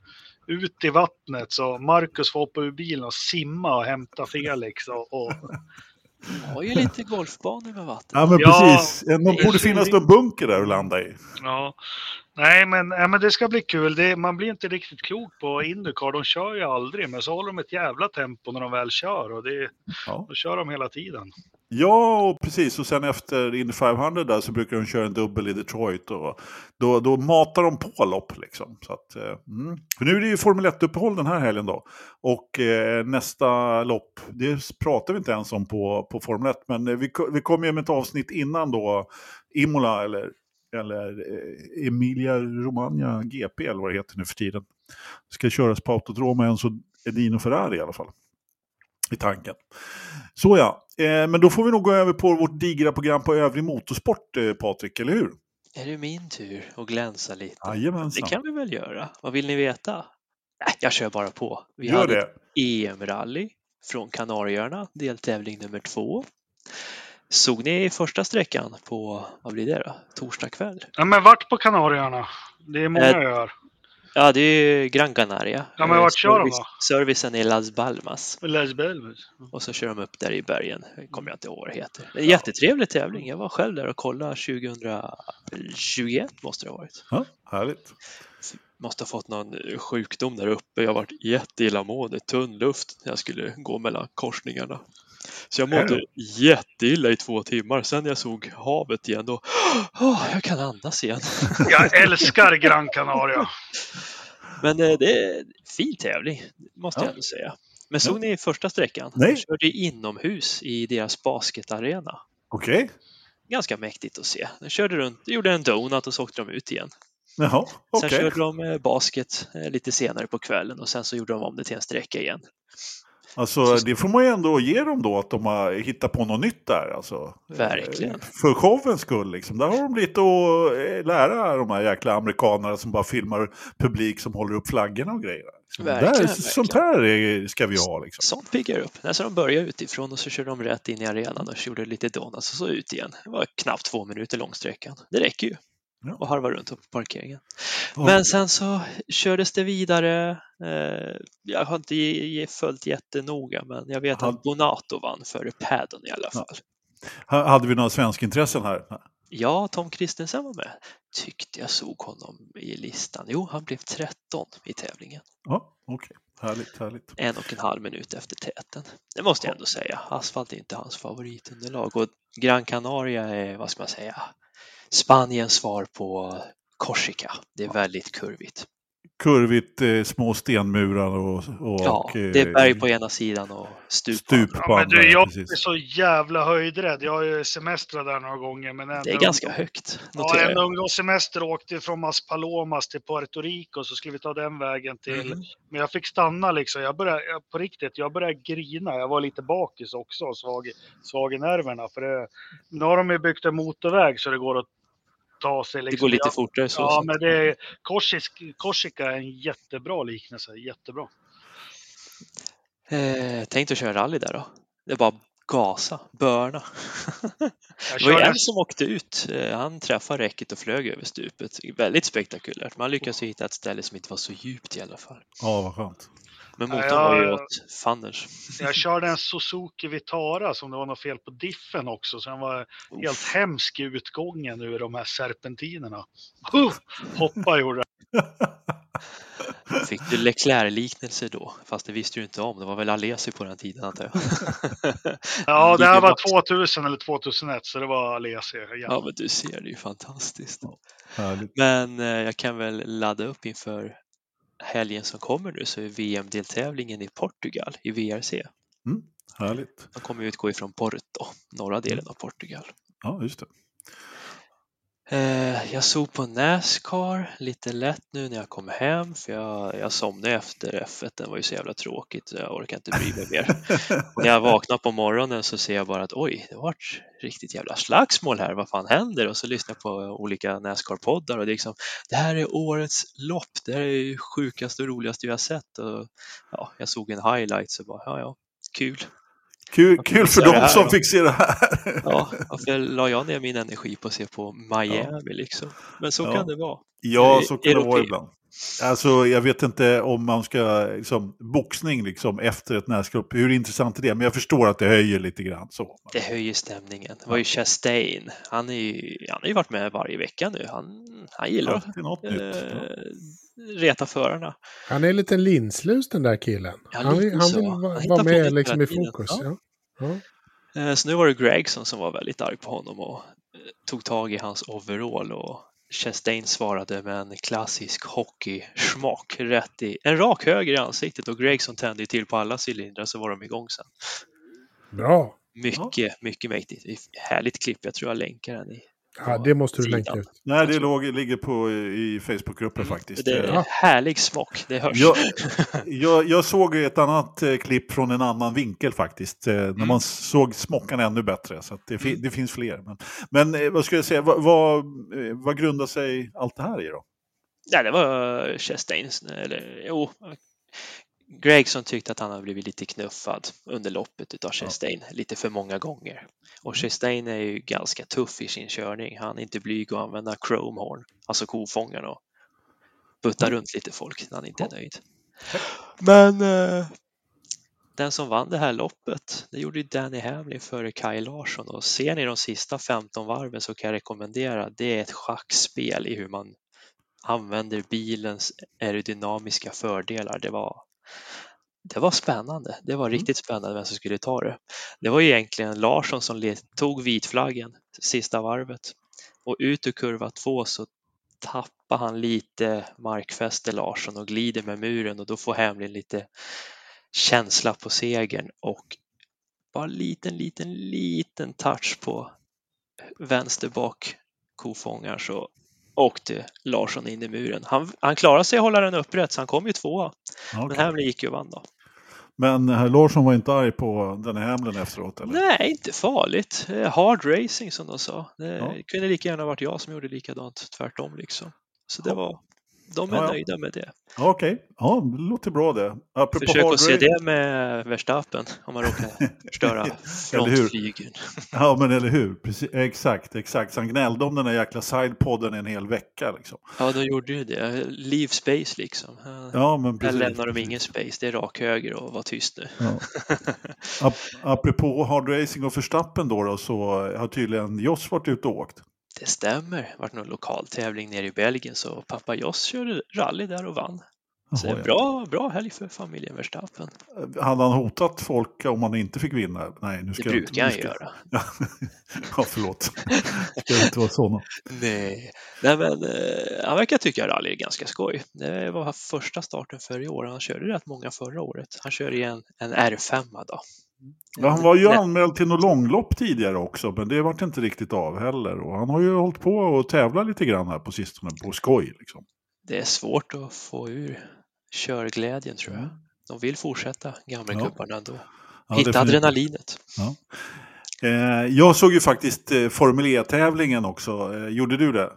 Ut i vattnet så Marcus får hoppa ur bilen och simma och hämta Felix. Och, och De har ju lite golfbanor med vatten. Ja, men Ja, precis. De det borde finnas någon bunker där att landa i. Ja. Nej, men, ja, men det ska bli kul. Det, man blir inte riktigt klok på Indycar. De kör ju aldrig, men så håller de ett jävla tempo när de väl kör. Och det, Ja. då kör de hela tiden. Ja, och precis. Och sen efter Indy 500 där så brukar de köra en dubbel i Detroit. Och då, då matar de på lopp liksom. Så att, eh, mm. För nu är det ju Formel 1-uppehåll den här helgen då. Och eh, nästa lopp, det pratar vi inte ens om på, på Formel 1. Men eh, vi, vi kommer ju med ett avsnitt innan då Imola eller, eller eh, Emilia Romagna GP eller vad det heter nu för tiden. Ska köras på Autodroma Enzo Edino Ferrari i alla fall i tanken. Så ja, eh, men då får vi nog gå över på vårt digra program på övrig motorsport, eh, Patrik, eller hur? Är det min tur att glänsa lite? Det Jajamensan. kan vi väl göra. Vad vill ni veta? Nej, jag kör bara på. Vi Gör hade det. EM-rally från Kanarieöarna, deltävling nummer två. Såg ni första sträckan på, vad blir det då? Torsdag kväll? Ja, men vart på Kanarieöarna? Det är många Eh, öar. Ja, det är ju Gran Canaria. Ja, men vart kör de då? Servicen är Las Balmas. Les Belves. Och så kör de upp där i bergen. Det kommer jag inte ihåg vad det heter. En jättetrevlig tävling. Jag var själv där och kollade 2021 måste det ha varit. Ja, härligt. Måste ha fått någon sjukdom där uppe. Jag varit jätteillamående, tunn luft när jag skulle gå mellan korsningarna. Så jag mådde jätteilla i två timmar. Sen när jag såg havet igen då, åh, jag kan andas igen. (laughs) Jag älskar Gran Canaria. Men eh, det är en fin tävling, måste Ja. jag ändå säga. Men såg ni första sträckan? Nej. De körde inomhus i deras basketarena. Okej. Ganska mäktigt att se. De körde runt, gjorde en donut och så åkte de ut igen. Jaha, Sen okej. körde de eh, basket eh, lite senare på kvällen och sen så gjorde de om det till en sträcka igen. Alltså, det får man ju ändå ge dem då, att de har hittat på något nytt där. Alltså. Verkligen. Eh, För showens skull, liksom. Där har de lite att eh, lära de här jäkla amerikanerna som bara filmar publik som håller upp flaggorna och grejer. Liksom. Verkligen, där, verkligen. Sånt här är- ska vi ha liksom. Sånt piggar upp. När så de började utifrån och så körde de rätt in i arenan och gjorde lite donuts och så ut igen. Det var knappt två minuter lång sträckan. Det räcker ju. Ja. Och harva runt på parkeringen. Men sen så kördes det vidare. Eh, jag har inte följt jättenoga men jag vet att Bonato vann före Paddon i alla fall. Ha- Hade vi några svenska intressen här? Ja, Tom Kristensen var med. Tyckte jag såg honom i listan. Jo, han blev 13 i tävlingen. Ja, okej. Härligt, härligt. En och en halv minut efter täten. Det måste jag ändå säga. Asfalt är inte hans favoritunderlag och Gran Canaria är, vad ska man säga, Spaniens svar på Korsika. Det är väldigt kurvigt. Kurvigt, eh, små stenmurar och, och Ja, eh, det är berg på ena sidan och stup på stup andra. på Ja, men andra. du, jag precis. är så jävla höjdrädd. Jag har ju semestrat där några gånger. Men ändå, Det är ganska högt, Ja, en ungdomssemester åkte från Maspalomas till Puerto Rico så skulle vi ta den vägen till. Mhm. Men jag fick stanna liksom. Jag började, jag- på riktigt, jag började grina. Jag var lite bakis också och svag, svag i nerverna. För det, nu har de ju byggt en motorväg så det går att ta sig. Det Liksom. går lite fortare så. Ja, så. men det är, Korsisk, Korsika är en jättebra liknelse. Jättebra. Eh, tänkte köra rally där då. Det är bara gasa, börna. Det var ju en som åkte ut. Eh, Han träffade räcket och flög över stupet. Väldigt spektakulärt. Man lyckades hitta ett ställe som inte var så djupt i alla fall. Ja, vad skönt. Men Ja, motorn var ju jag- åt fanders. (laughs) jag körde en Suzuki Vitara som det var något fel på diffen också. Så den var helt hemsk i utgången ur de här serpentinerna. Huh! Hoppa gjorde den. (laughs) Fick du Leclerc-liknelse då? Fast det visste du inte om. Det var väl Alesi på den tiden antar jag. (laughs) Ja, det här var max. 2000 eller 2001 så det var Alesi. Ja, Ja. men du ser, det är ju fantastiskt. Härligt. Men eh, jag kan väl ladda upp inför helgen som kommer nu så är VM-deltävlingen i Portugal i VRC. Härligt. De kommer utgå ifrån Porto, norra delen av Portugal. Ja, just det. Eh, Jag såg på Nascar lite lätt nu när jag kom hem för jag, jag somnade efter F1. Den var ju så jävla tråkigt så jag orkar inte bry mig mer. (laughs) När jag vaknar på morgonen så ser jag bara att oj, det har varit riktigt jävla slagsmål här. Vad fan händer? Och så lyssnar jag på olika Nascar-poddar och det är liksom det här är årets lopp. Det här är ju sjukaste och roligaste har sett. Och, ja, jag såg en highlight så bara ja, ja, kul. Kul, kul för det dem som fick se det här. Ja, varför la jag ner min energi på att se på Miami liksom? Men så Ja. kan det vara. Ja, så kan det vara europé. ibland. Alltså, jag vet inte om man ska, liksom, boxning liksom, efter ett näsgropp, hur intressant är det? Men jag förstår att det höjer lite grann. Så. Det höjer stämningen. Det var ju Chastain. Han, är ju, han har ju varit med varje vecka nu. Han, han gillar att. Ja. eh, reta förarna. Han är lite linslus den där killen. Ja, han vill, han vill vara på med liksom i fokus. Ja. Ja. Ja. Eh, Så nu var det Gregson som var väldigt arg på honom och eh, tog tag i hans overall och Chastain svarade med en klassisk hockey-schmack rätt i en rak höger i ansiktet och Gregson tände till på alla cylindrar så var de igång sen. Bra. Mycket, mycket mäktigt. Härligt klipp. Jag tror jag länkar den i. Ja, det måste du sidan. länka ut. Nej, det låg, ligger på, i Facebookgruppen faktiskt. Det är Ja. härlig smock, det hörs. Jag, (laughs) jag, jag såg ett annat eh, klipp från en annan vinkel faktiskt. Eh, Mm. När man såg smockan ännu bättre. Så att det, fi, det finns fler. Men, men eh, vad skulle jag säga, vad, vad, vad grundar sig allt det här i då? Nej, det var Chastain. Eller jo, Gregson tyckte att han hade blivit lite knuffad under loppet utav Chastain lite för många gånger. Och Chastain är ju ganska tuff i sin körning. Han är inte blyg att använda chromehorn, alltså kofångaren och putta runt lite folk när han inte är nöjd. Men eh, den som vann det här loppet, det gjorde ju Danny Hamlin före Kaj Larsson och ser ni de sista 15 varven så kan jag rekommendera, det är ett schackspel i hur man använder bilens aerodynamiska fördelar. Det var, det var spännande. Det var riktigt spännande vem som skulle ta det. Det var egentligen Larsson som tog vitflaggen sista varvet och ut ur kurva två så tappar han lite markfäste Larsson och glider med muren och då får Hamlin lite känsla på segern och bara liten, liten, liten touch på vänster bak kofångaren så åkte Larsson in i muren. Han, han klarade sig att hålla den upprätt så han kom ju tvåa. Ja, Men Hamlin gick ju och vann då. Men herr Larsson var inte arg på den här Hamlin efteråt? Eller? Nej, inte farligt. Eh, Hard racing som de sa. Det Ja. kunde lika gärna varit jag som gjorde likadant, tvärtom liksom. Så det Ja. var, de är Ja, ja. nöjda med det. Ja, Okej, ja, det låter bra det. Apropå Försök att se det med Verstappen om man råkar förstöra (laughs) frontflygeln. Ja, men eller hur. Precis, exakt, exakt. Så han gnällde om den där jäkla sidepodden en hel vecka. Liksom. Ja, de gjorde ju det. Leave space liksom. Ja. Men Där precis. lämnar de ingen space. Det är rak höger och var tyst nu. Ja. (laughs) Ap apropå hard racing och Verstappen då, då så har tydligen Joss varit ute och åkt. Det stämmer. Det vart någon lokal tävling nere i Belgien så pappa Joss körde rally där och vann. Så Jaha, ja. bra, bra helg för familjen Verstappen. Hade han hotat folk om han inte fick vinna? Nej, nu Det ska jag inte- brukar han ska- göra. (laughs) Ja, förlåt. Ska inte vara sådana. Nej, Nej men eh, han verkar tycka rally är ganska skoj. Det var första starten för i år. Han körde rätt många förra året. Han kör i en, en R5 då. Ja, han var ju anmäld till något långlopp tidigare också, men det vart inte riktigt av heller. Och han har ju hållit på och tävla lite grann här på sistone, på skoj. Liksom. Det är svårt att få ur körglädjen tror jag. De vill fortsätta ändå. Ja, Hitta definitivt. adrenalinet. Eh, jag såg ju faktiskt eh, Formel E-tävlingen också. Eh, gjorde du det?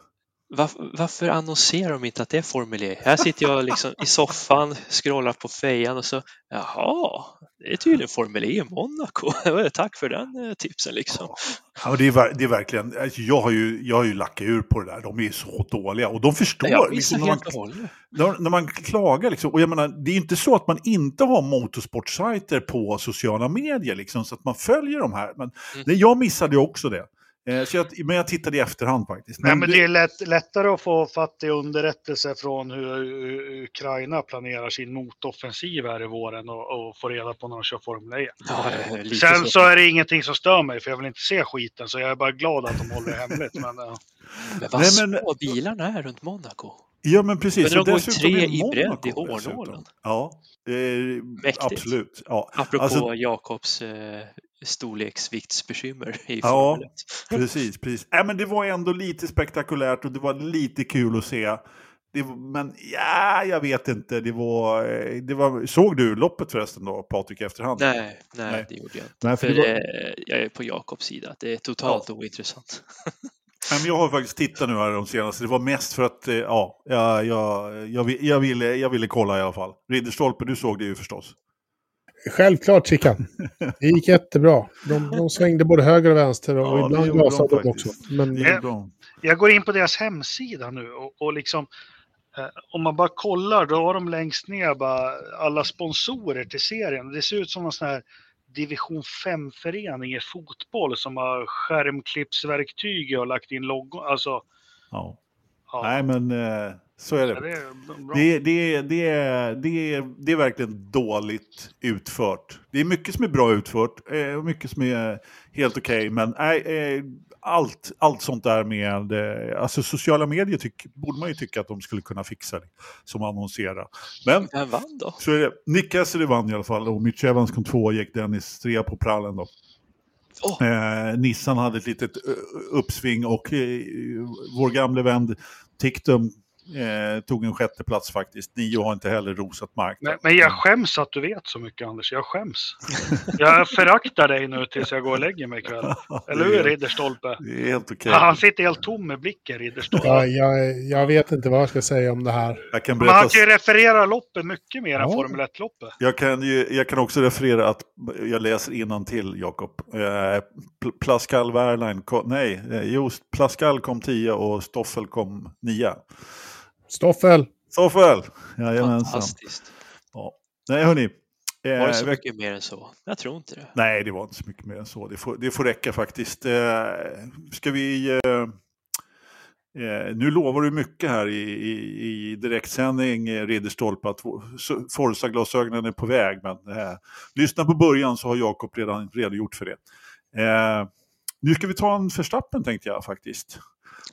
Varför, varför annonserar de inte att det är Formel E? Här sitter jag liksom i soffan, scrollar på fejan och så, jaha, det är tydligen Formel E i Monaco. (laughs) Tack för den eh, tipsen liksom. Ja, det, är, det är verkligen, alltså, jag har ju, jag har ju lackat ur på det där. De är ju så dåliga. Och de förstår. Liksom, när, man, när, när man klagar. Liksom, och jag menar, det är inte så att man inte har motorsportsajter på sociala medier. Liksom, så att man följer de här. Men Mm. jag missade ju också det. Eh, så jag, men jag tittade i efterhand faktiskt. Nej, men det- är lätt, lättare att få fattig underrättelse från hur Ukraina planerar sin motoffensiv här i våren och, och få reda på när de kör Formel E. Ja, Sen så. så är det ingenting som stör mig, för jag vill inte se skiten, så jag är bara glad att de håller det hemligt. Men, ja. Men vad Nej, men- små bilarna är runt Monaco. Ja, men precis. Men de dessutom tre i bredd i hårnålen. Ja, eh, absolut. Ja, Apropå Alltså- Jakobs eh, storleksviktsbekymmer i Ja. Formel 1. precis. precis. Äh, men det var ändå lite spektakulärt och det var lite kul att se. Det, men ja, jag vet inte. Det var, eh, det var, såg du loppet förresten då, Patrik, efterhand? Nej, nej, Nej. det gjorde jag inte. Nej, för För var- eh, jag är på Jakobs sida. Det är totalt ointressant. (laughs) Men jag har faktiskt tittat nu här de senaste. Det var mest för att, eh, ja, jag, jag, jag, vi- jag, ville, jag ville kolla i alla fall. Ridderstolpe, du såg det ju förstås. Självklart Sickan. Det gick jättebra. De, de svängde både höger och vänster och Ja, ibland gasade de också. Men Det Ja. gjorde de. Jag går in på deras hemsida nu och, och liksom Eh, om man bara kollar, då har de längst ner bara alla sponsorer till serien. Det ser ut som en sån här division 5-förening i fotboll som har skärmklippsverktyg och lagt in logon. Alltså, Ja. ja. Nej, men eh, så är Ja, det. det är. Det, det, det, är, det, är, det är verkligen dåligt utfört. Det är mycket som är bra utfört eh, och mycket som är helt okej. men nej, eh, allt, allt sånt där med eh, alltså sociala medier tyck, borde man ju tycka att de skulle kunna fixa det, som annonsera. Men Vem vann då? så är det. Nick Cassidy vann i alla fall och Mitch Evans kom två och Jack Dennis trea på prallen då. Åh, Eh, Nissan hade ett litet eh, uppsving och eh, vår gamle vän Tictum eh, tog en sjätte plats faktiskt. Nio har inte heller rosat mark. Men, men jag skäms att du vet så mycket Anders, jag skäms. Jag föraktar dig nu tills jag går och lägger mig ikväll. Eller hur Ridderstolpe? Det är helt okej. Han sitter helt tom med blicken Ridderstolpe. Ja, jag, jag vet inte vad jag ska säga om det här. Jag kan Men han berätta... kan ju referera loppet mycket mer än Ja. Formel 1-loppet. Jag kan, ju, jag kan också referera att jag läser innan till Jakob. Eh, Pl- Pascal Wehrlein kom, nej, eh, jo, Pascal kom 10 och Stoffel kom 9. Stoffel! Stoffel! Jajamensan. fantastiskt. Ja. Nej, hörni. Eh, Var det så veck- mycket mer än så? Jag tror inte det. Nej, det var inte så mycket mer än så. Det får, det får räcka faktiskt. Eh, ska vi... Eh, eh, nu lovar du mycket här i, i, i direktsändning, eh, Ridderstolpe, att så- Forza-glasögonen är på väg. Men eh, lyssna på början så har Jakob redan redogjort för det. Eh, nu ska vi ta en förstappen tänkte jag faktiskt.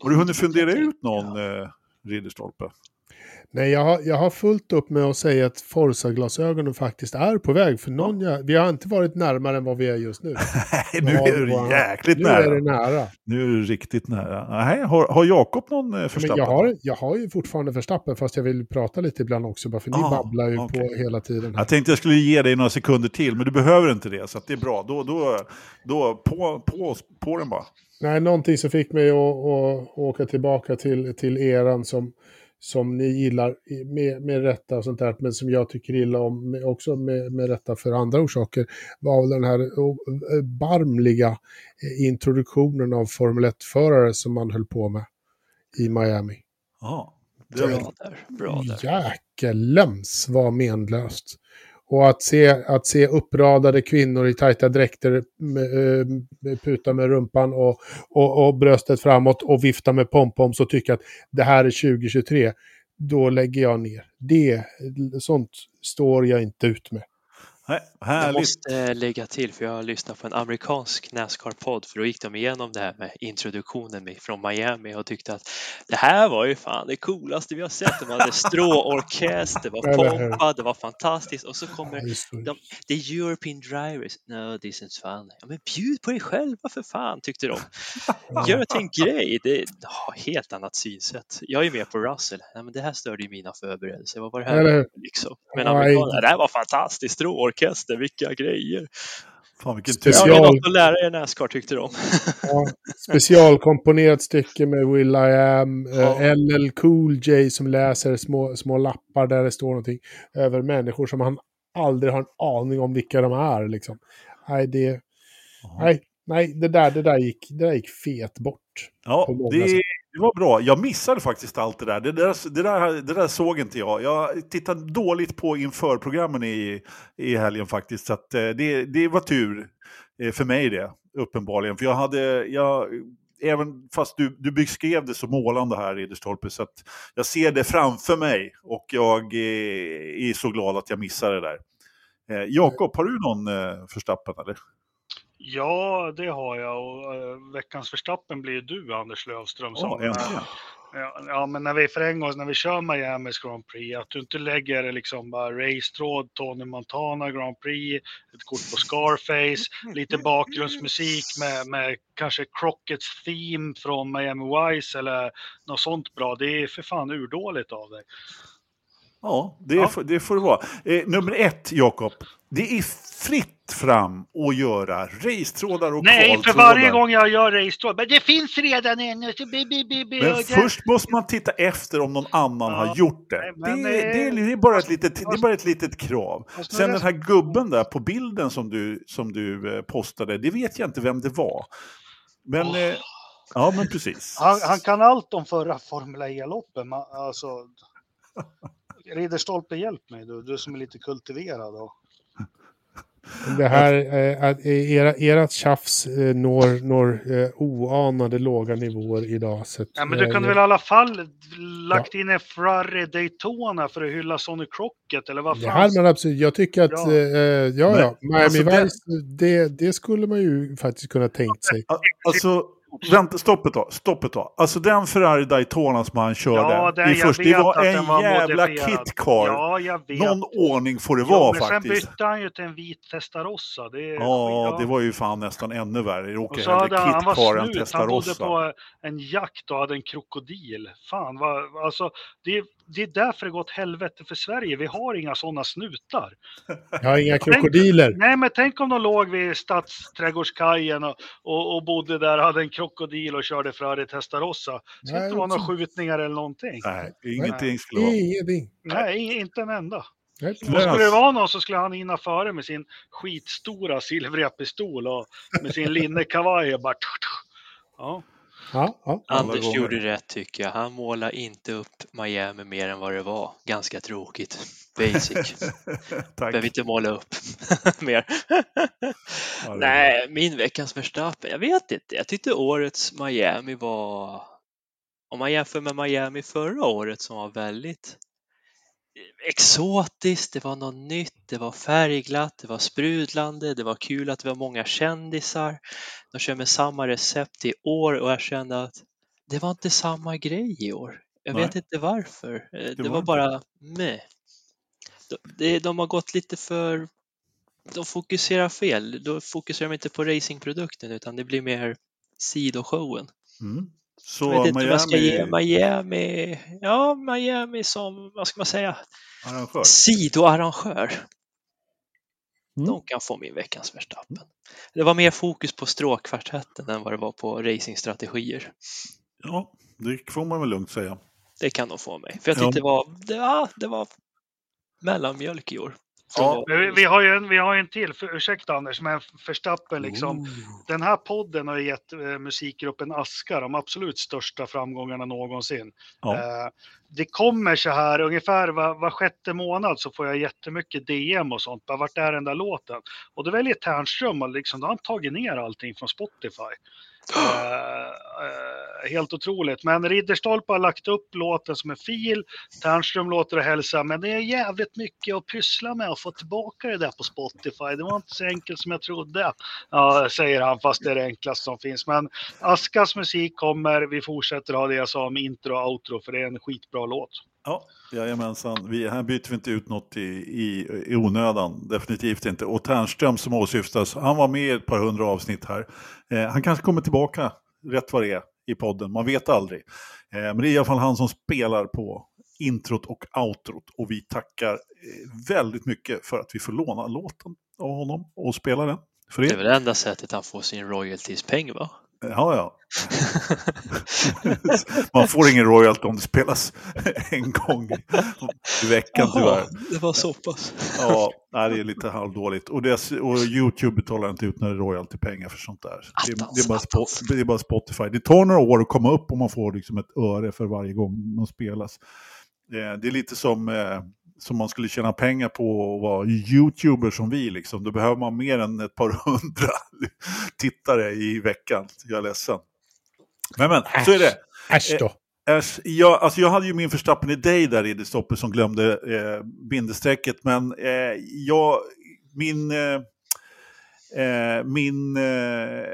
Har du hunnit fundera ut någon, eh, Ridderstolpe? Nej, jag har, jag har fullt upp med att säga att Forza-glasögonen faktiskt är på väg. För någon, jag, vi har inte varit närmare än vad vi är just nu. (laughs) Nej, nu är du jäkligt Nu nära. är det nära. Nu är du riktigt nära. Nej, har, har Jakob någon eh, Men förstappen? jag har, jag har ju fortfarande Verstappen fast jag vill prata lite ibland också. Bara för ni Ah, babblar ju okej. på hela tiden. Här. Jag tänkte jag skulle ge dig några sekunder till, men du behöver inte det, så att det är bra. Då, då, då på, på, på den bara. Nej, någonting som fick mig att, att åka tillbaka till, till eran som, som ni gillar med, med rätta och sånt där, men som jag tycker illa om med, också med, med rätta för andra orsaker, var väl den här barmliga eh, introduktionen av Formel 1-förare som man höll på med i Miami. Ja, Bra där. Bra där. Jäkelens var menlöst. Och att se, att se uppradade kvinnor i tajta dräkter med, eh, puta med rumpan och, och, och bröstet framåt och vifta med pompoms och tycka att det här är 2023, då lägger jag ner. Det, sånt står jag inte ut med. Nej, Jag härligt. måste lägga till, för jag har lyssnat på en amerikansk Nascar-podd, för då gick de igenom det här med introduktionen från Miami och tyckte att det här var ju fan det coolaste vi har sett. De hade stråorkester, det var (laughs) pompa, det var fantastiskt och så kommer de, the European drivers. No, this is fun. Ja, men bjud på er själva för fan, tyckte de. (laughs) Gör det till en grej. Det är ja, helt annat synsätt. Jag är med på Russell. Ja, men det här störde ju mina förberedelser. Vad var det här? Liksom. Men amerikanerna, det här var fantastiskt. Stråorkester, vilka grejer. Fan vilken tur. Ja, Special- det är något att lära er Nascar tyckte de. Ja, (laughs) specialkomponerat stycke med Will I Am, Ja. eh, LL Cool J som läser små, små lappar där det står någonting över människor som han aldrig har en aning om vilka de är. Liksom. Nej, det, nej, nej det, där, det, där gick, det där gick fet bort. Ja, det, sätt det var bra. Jag missade faktiskt allt det där. Det där, det där, det där såg inte jag. Jag tittade dåligt på införprogrammen i, i helgen faktiskt. Så att, eh, det, det var tur eh, för mig det, uppenbarligen. För jag hade, jag, även fast du, du beskrev det så målande här Ridderstolpe, så att jag ser det framför mig och jag eh, är så glad att jag missade det där. Eh, Jakob, har du någon eh, förstappen eller? Ja, det har jag och eh, veckans förstappen blir ju du Anders Lövström. Ja, som, äntligen. eh, ja, ja, men när vi för en gång, när vi kör Miamis Grand Prix, att du inte lägger liksom bara racetråd, Tony Montana Grand Prix, ett kort på Scarface, lite bakgrundsmusik med, med kanske Crockets theme från Miami Vice eller något sånt bra. Det är för fan urdåligt av dig. Ja, det, Ja. Får, det får det vara. Eh, nummer ett, Jakob. Det är fritt fram att göra racetrådar och Nej, för kvaltrådar. varje gång jag gör racetråd, men det finns redan en. så bi, bi, bi, bi, Men först måste man titta efter om någon annan Ja, har gjort det. nej, Det, är- det- är, det, är bara ett litet, det är bara ett litet krav. Fast Sen den här gubben där på bilden som du, som du eh, postade, det vet jag inte vem det var. Men, eh, ja men precis. Han, han kan allt om förra Formel E-loppen. Alltså, (laughs) Ridderstolpe, hjälp mig du, du som är lite kultiverad. Och... Det här, eh, att era, ert tjafs eh, når, når eh, oanade låga nivåer idag. Så att, Ja, men du eh, kunde väl i alla fall lagt in en Ferrari Daytona för att hylla Sonny Crockett, eller vad Det fan? absolut. Jag tycker att, Ja. ja, ja, ja. Men, Miami alltså, det- Vice, det, det skulle man ju faktiskt kunna tänkt sig. Alltså, vänta, stopp ett tag, stopp ett tag. Alltså den Ferrari Daytona som han körde Ja, den, i jag först, det var en var jävla kitcar. Ja, jag vet. Någon ordning får det Jo, vara men faktiskt. sen bytte han ju till en vit Testarossa. Det, Ja, det var ju fan nästan ännu värre. Det Och åker så hade hellre han, han kitcar var än snut, han bodde Testarossa. på en jakt och hade en krokodil. Fan, vad, alltså, det, det är därför det går åt helvete för Sverige. Vi har inga sådana snutar. (laughs) Jag har inga krokodiler. Nej, men tänk om de låg vid Stadsträdgårdskajen och, och, och bodde där, hade en krokodil och körde Ferrari Testarossa. Det skulle Nej, inte vara några skjutningar eller någonting. Nej, ingenting skulle vara. Ingenting. Nej, inte en enda. Nej. Och skulle det vara någon så skulle han hinna före med sin skitstora silvriga pistol och med sin linnekavaj och bara... (laughs) Ja. Ja, ja. Anders gånger. gjorde rätt tycker jag. Han målade inte upp Miami mer än vad det var. Ganska tråkigt. Basic. (laughs) Tack. Behöver inte måla upp (laughs) mer. Ja, Nej, min veckans Verstappen. Jag vet inte. Jag tyckte årets Miami var... Om man jämför med Miami förra året som var väldigt exotiskt, det var något nytt, det var färgglatt, det var sprudlande, det var kul att det var många kändisar. De kör med samma recept i år och jag kände att det var inte samma grej i år. Jag Nej. vet inte varför. Eh, Det, var var inte. bara meh. De, det- de har gått lite för... De fokuserar fel. Då fokuserar de inte på racingprodukten utan det blir mer sidoshowen. Mm. Jag Så vet inte vad jag ska ge Miami Miami. Ja, Miami som, vad ska man säga, arrangör. sidoarrangör. Mm. De kan få min veckans Verstappen. Det var mer fokus på stråkkvartetten än vad det var på racingstrategier. Ja, det får man väl lugnt säga. Det kan de få mig. För jag Ja. tyckte det var, det, ja, det var mellanmjölk i år. Ja. Vi, har ju en, vi har en till, för, ursäkta Anders, men Verstappen liksom. Oh. Den här podden har gett eh, musikgruppen Aska de absolut största framgångarna någonsin. Ja. Eh, det kommer så här ungefär var, var sjätte månad så får jag jättemycket DM och sånt. Bara, vart är den där låten? Och då väljer Ternström och liksom, då har han tagit ner allting från Spotify. (gasps) Eh, eh, helt otroligt. Men Ridderstolpe har lagt upp låten som en fil. Ternström låter det hälsa, men det är jävligt mycket att pyssla med att få tillbaka det där på Spotify. Det var inte så enkelt som jag trodde. Ja, säger han, fast det är det enklaste som finns. Men Askas musik kommer. Vi fortsätter ha det jag sa om intro och outro, för det är en skitbra låt. Ja, jajamensan. Vi, här byter vi inte ut något i, i, i onödan. Definitivt inte. Och Ternström som åsyftas, han var med i ett par hundra avsnitt här. Eh, han kanske kommer tillbaka rätt vad det är i podden, man vet aldrig. Eh, men det är i alla fall han som spelar på introt och outrot. Och vi tackar eh, väldigt mycket för att vi får låna låten av honom och spela den. För Det är er. väl det enda sättet han får sin royalties-peng va? Ja, ja. (laughs) Man får ingen royalty om det spelas en gång i veckan tyvärr. Jaha, det var så pass. Ja, det är lite halvdåligt. Och, det, och YouTube betalar inte ut några royaltypengar för sånt där. Det, det, är bara Attans, Spo- det är bara Spotify. Det tar några år att komma upp och man får liksom ett öre för varje gång man spelas. Eh, det är lite som, eh, som man skulle tjäna pengar på att vara YouTuber som vi. Liksom. Då behöver man mer än ett par hundra (laughs) tittare i veckan. Jag är ledsen. Men men, så är det. Äsch då. Äsch, jag, alltså jag hade ju min förstappen i dig där i det stoppet som glömde eh, bindestrecket, men eh, jag, min, eh, eh, min eh,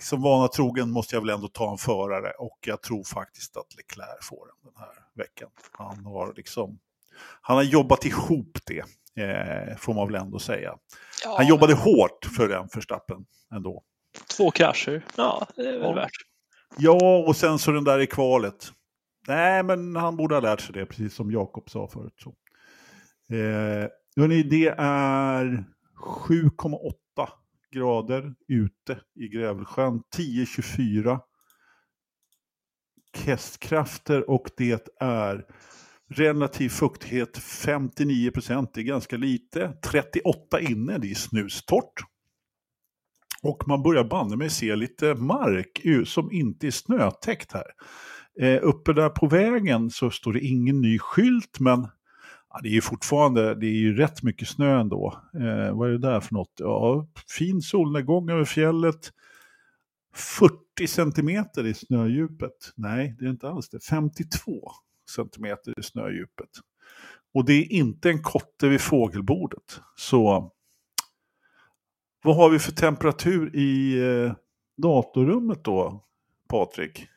som vana trogen måste jag väl ändå ta en förare och jag tror faktiskt att Leclerc får den den här veckan. Han har liksom, han har jobbat ihop det, eh, får man väl ändå säga. Ja, Han jobbade hårt för den förstappen ändå. Två krascher, ja det är väl Ja. värt. Ja, och sen så den där i kvalet. Nej, men han borde ha lärt sig det, precis som Jakob sa förut. Så. Eh, hörni, det är 7,8 grader ute i Grävelsjön, 10-24 hästkrafter och det är relativ fuktighet 59 procent, det är ganska lite. 38 inne, det är snustort. Och man börjar banne mig se lite mark som inte är snötäckt här. Eh, uppe där på vägen så står det ingen ny skylt, men ja, det är ju fortfarande det är ju rätt mycket snö ändå. Eh, vad är det där för något? Ja, fin solnedgång över fjället. 40 centimeter i snödjupet. Nej, det är inte alls det. 52 centimeter i snödjupet. Och det är inte en kotte vid fågelbordet. Så vad har vi för temperatur i eh, datorrummet då, Patrik?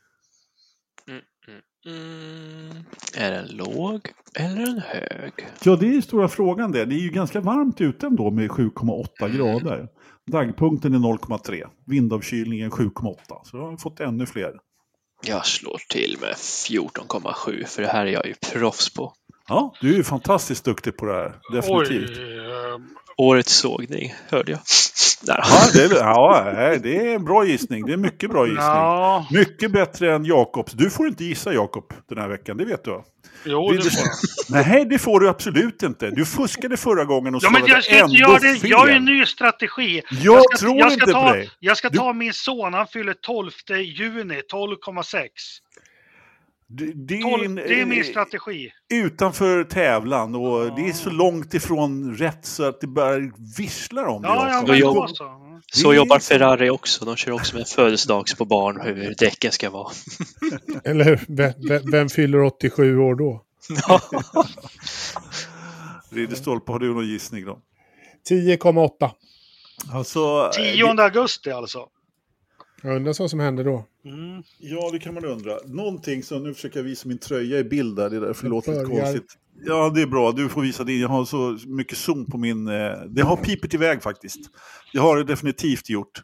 Mm, är den låg eller en hög? Ja, det är ju stora frågan det. Det är ju ganska varmt ute ändå med 7,8 grader. Dagpunkten är 0,3. Vindavkylningen 7,8. Så då har vi fått ännu fler. Jag slår till med 14,7 för det här är jag ju proffs på. Ja, du är ju fantastiskt duktig på det här. Definitivt. Oj, eh, Årets sågning hörde jag. Där. Ja, det är, ja, det är en bra gissning. Det är mycket bra gissning. Ja, Mycket bättre än Jakobs. Du får inte gissa Jakob den här veckan, det vet du? Jo det får jag. (laughs) Nej, det får du absolut inte. Du fuskade förra gången och Ja, men jag ska ändå göra det. fel. Jag har ju en ny strategi. Jag, ska- tror jag ska inte ta, på dig. Jag ska Du- ta min son, han fyller 12 juni, 12,6. Det, det, är 12, en- det är min strategi. utanför tävlan och det är så långt ifrån rätt så att det bara visslar om det. Ja, ja, Jakob. men jobb- så. Är jobbar Ferrari också. De kör också med födelsedags på barn hur däcken ska vara. (laughs) Eller hur? Vem, vem, fyller 87 år då? (laughs) Ridderstolpe, har du någon gissning då? 10,8. Alltså, 10 augusti alltså. Jag undrar vad som händer då. Mm. Ja, det kan man undra. Någonting som, nu försöker jag visa min tröja i bild där, det är därför det låter lite konstigt. Ja, det är bra. Du får visa din. Jag har så mycket zoom på min... Eh, det har pipit iväg faktiskt. Det har det definitivt gjort.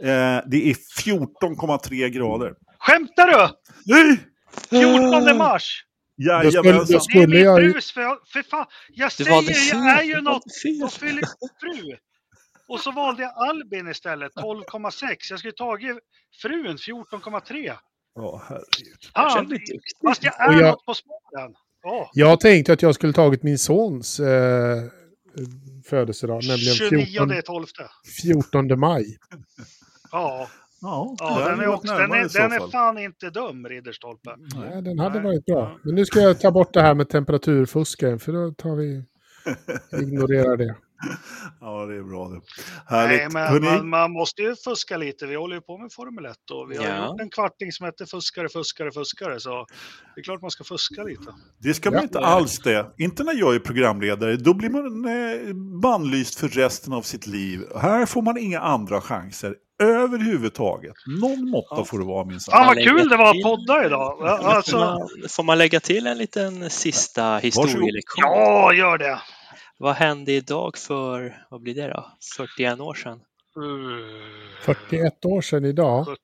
Eh, det är 14,3 grader. Skämtar du? Nej! 14 mars! Jajamensan. då Det är min ju... frus för, för fan. Jag säger, fel. jag är ju något. Då fyller fru. Och så valde jag Albin istället, 12,6. Jag skulle tagit frun, 14,3. Ja, herregud. Duktig. fast jag Och är jag- något på spåren. Ja. Jag tänkte att jag skulle tagit min sons eh, födelsedag, nämligen 29 14, 12. 14 maj. Ja, Ja, ja den, är också, den, är, den är fan inte dum, Ridderstolpe. Ja, den hade Nej. varit bra. Men nu ska jag ta bort det här med temperaturfuskaren, för då tar vi... Ignorerar det. (laughs) Ja, det är bra det. Härligt. Nej, men man, man måste ju fuska lite. Vi håller ju på med Formel 1 och vi har Ja. gjort en kvarting som heter Fuskare, fuskare, fuskare. Så det är klart man ska fuska lite. det ska man Ja. inte alls det. Inte när jag är programledare. Då blir man eh, bannlyst för resten av sitt liv. Här får man inga andra chanser överhuvudtaget. Någon måtta Ja. får det vara minsann. Fan vad kul det var att podda idag. Ja, Får Alltså, man, får man lägga till en liten sista historielektion? ja, gör det. Vad hände idag för, vad blir det då, 41 år sedan? Uh, 41 år sedan idag. 70,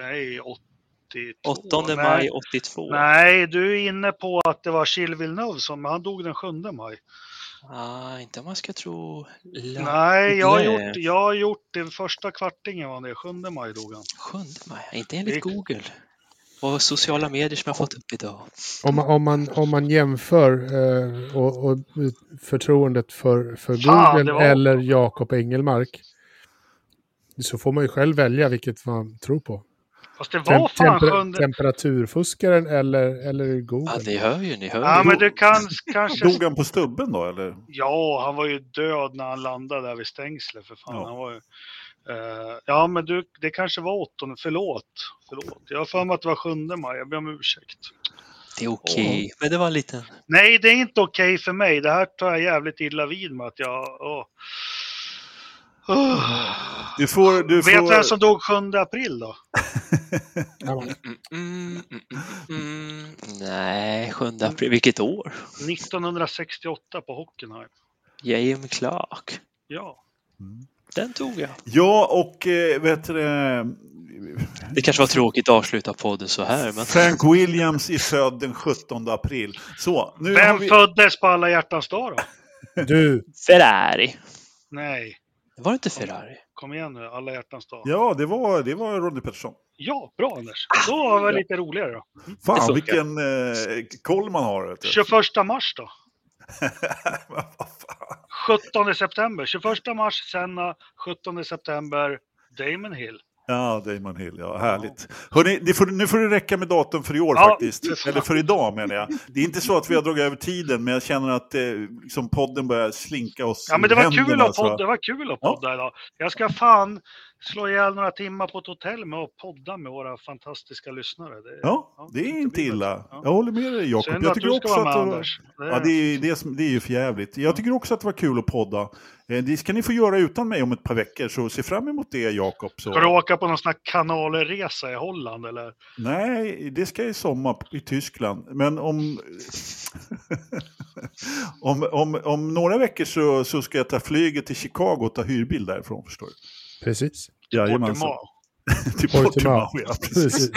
nej, 82. 8 nej. maj 82. Nej, du är inne på att det var Gilles Villeneuve som, han dog den 7 maj. Ah, inte om man ska tro... La... Nej, jag har, gjort, jag har gjort den första kvartingen var det, 7 maj dog han. 7 maj, inte enligt Det- Google. Och sociala medier som jag fått upp idag. Om man, om man, om man jämför eh, och, och förtroendet för, för Google det var- eller Jakob Engelmark. Så får man ju själv välja vilket man tror på. Fast det var fan temper- 7 Temperaturfuskaren eller, eller Google. Ja, ni hör ju, ni hör Ja, ju. men du kan kanske... Dog han på stubben då, eller? Ja, han var ju död när han landade där vid stängslet för fan. Ja. Han var ju, eh, ja, men du, det kanske var åttonde. Förlåt. Förlåt. Jag har för mig att det var 7 maj. Jag ber om ursäkt. Det är okej. Men det var en liten... Nej, det är inte okej för mig. Det här tar jag jävligt illa vid med att jag... Åh. Du får... Du Vet får... vem som dog 7 april då? Mm, mm, mm, mm, mm. Nej, 7 april. Vilket år? 1968 på Hockenheim. J.M. Clark. Ja. Den tog jag. Ja, och eh, vet du det... Det kanske var tråkigt att avsluta podden så här, men... Frank Williams är född den 17 april. Så, nu Vem vi... föddes på alla hjärtans dag då? Du, Ferrari. Nej, Var det inte Ferrari? kom igen nu. Alla hjärtans dag. Ja, det var, det var Ronny Pettersson. Ja, bra Anders. Då var det lite roligare då. Fan, funkar. vilken eh, koll man har. Vet du. 21 mars då? (laughs) Men vad fan. 17 september. 21 mars Senna, 17 september Damon Hill. Ja, Damon Hill, ja, härligt. Hörrni, får, nu får det räcka med datum för i år Ja, faktiskt. Eller för idag menar jag. Det är inte så att vi har dragit över tiden, men jag känner att eh, liksom podden börjar slinka oss Ja, men det var, händerna, kul att podda, det var kul att podda idag. Jag ska fan slå ihjäl några timmar på ett hotell med att podda med våra fantastiska lyssnare. Det, Ja, det är inte illa. Ja. Jag håller med dig Jakob. Jag att tycker ska också att Anders. Det, Ja, det är, det, är, som- det är ju för jävligt. Jag tycker också att det var kul att podda. Eh, Det ska ni få göra utan mig om ett par veckor, så se fram emot det Jakob. Så. Ska du åka på någon sån här kanalresa i Holland eller? Nej, det ska jag i sommar i Tyskland. Men om, (laughs) om, om, om några veckor så, så ska jag ta flyget till Chicago och ta hyrbil därifrån, förstår du. Precis. Jajamensan. Till (laughs) Portimao. Ja. (laughs) Precis.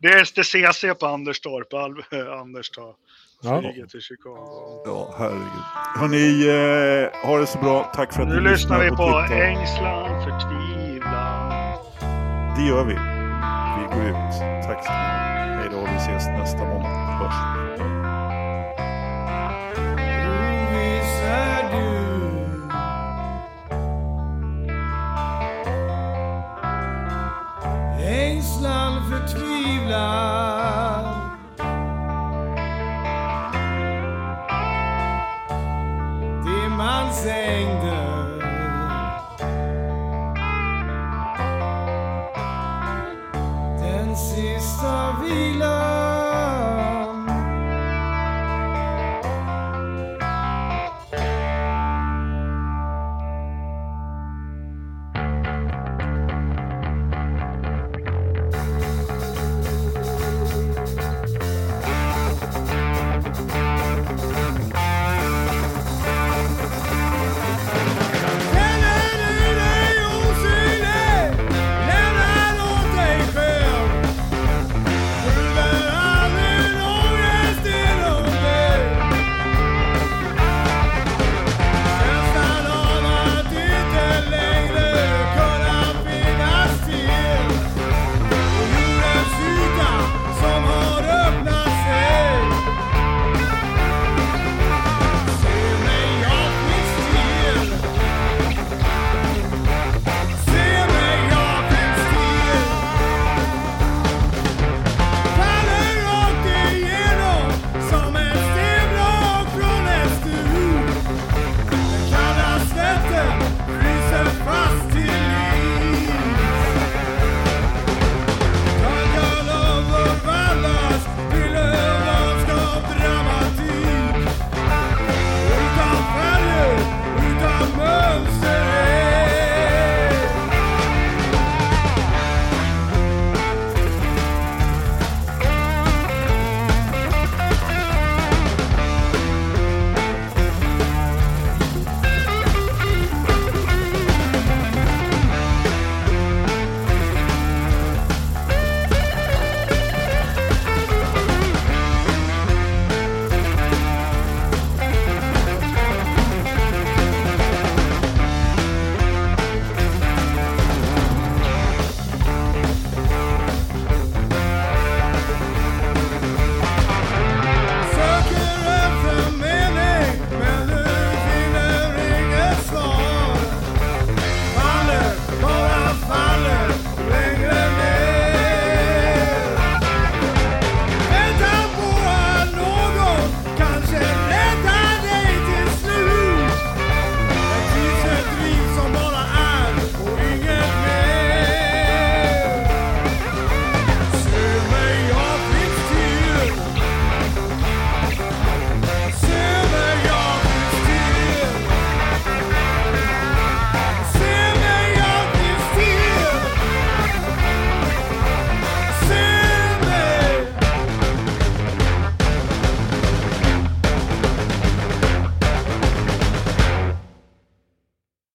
Det är STCC på Anderstorp. Al- Anders tar Ja. flyget till Chicago. Ja, herregud. Hörni, eh, ha det så bra. Tack för att Nu ni lyssnar vi på. Ängslan, förtvivlan. Det gör vi. Vi går ut. Tack så mycket. Hej då, vi ses nästa måndag. Hörs. lugar. Dem man singt.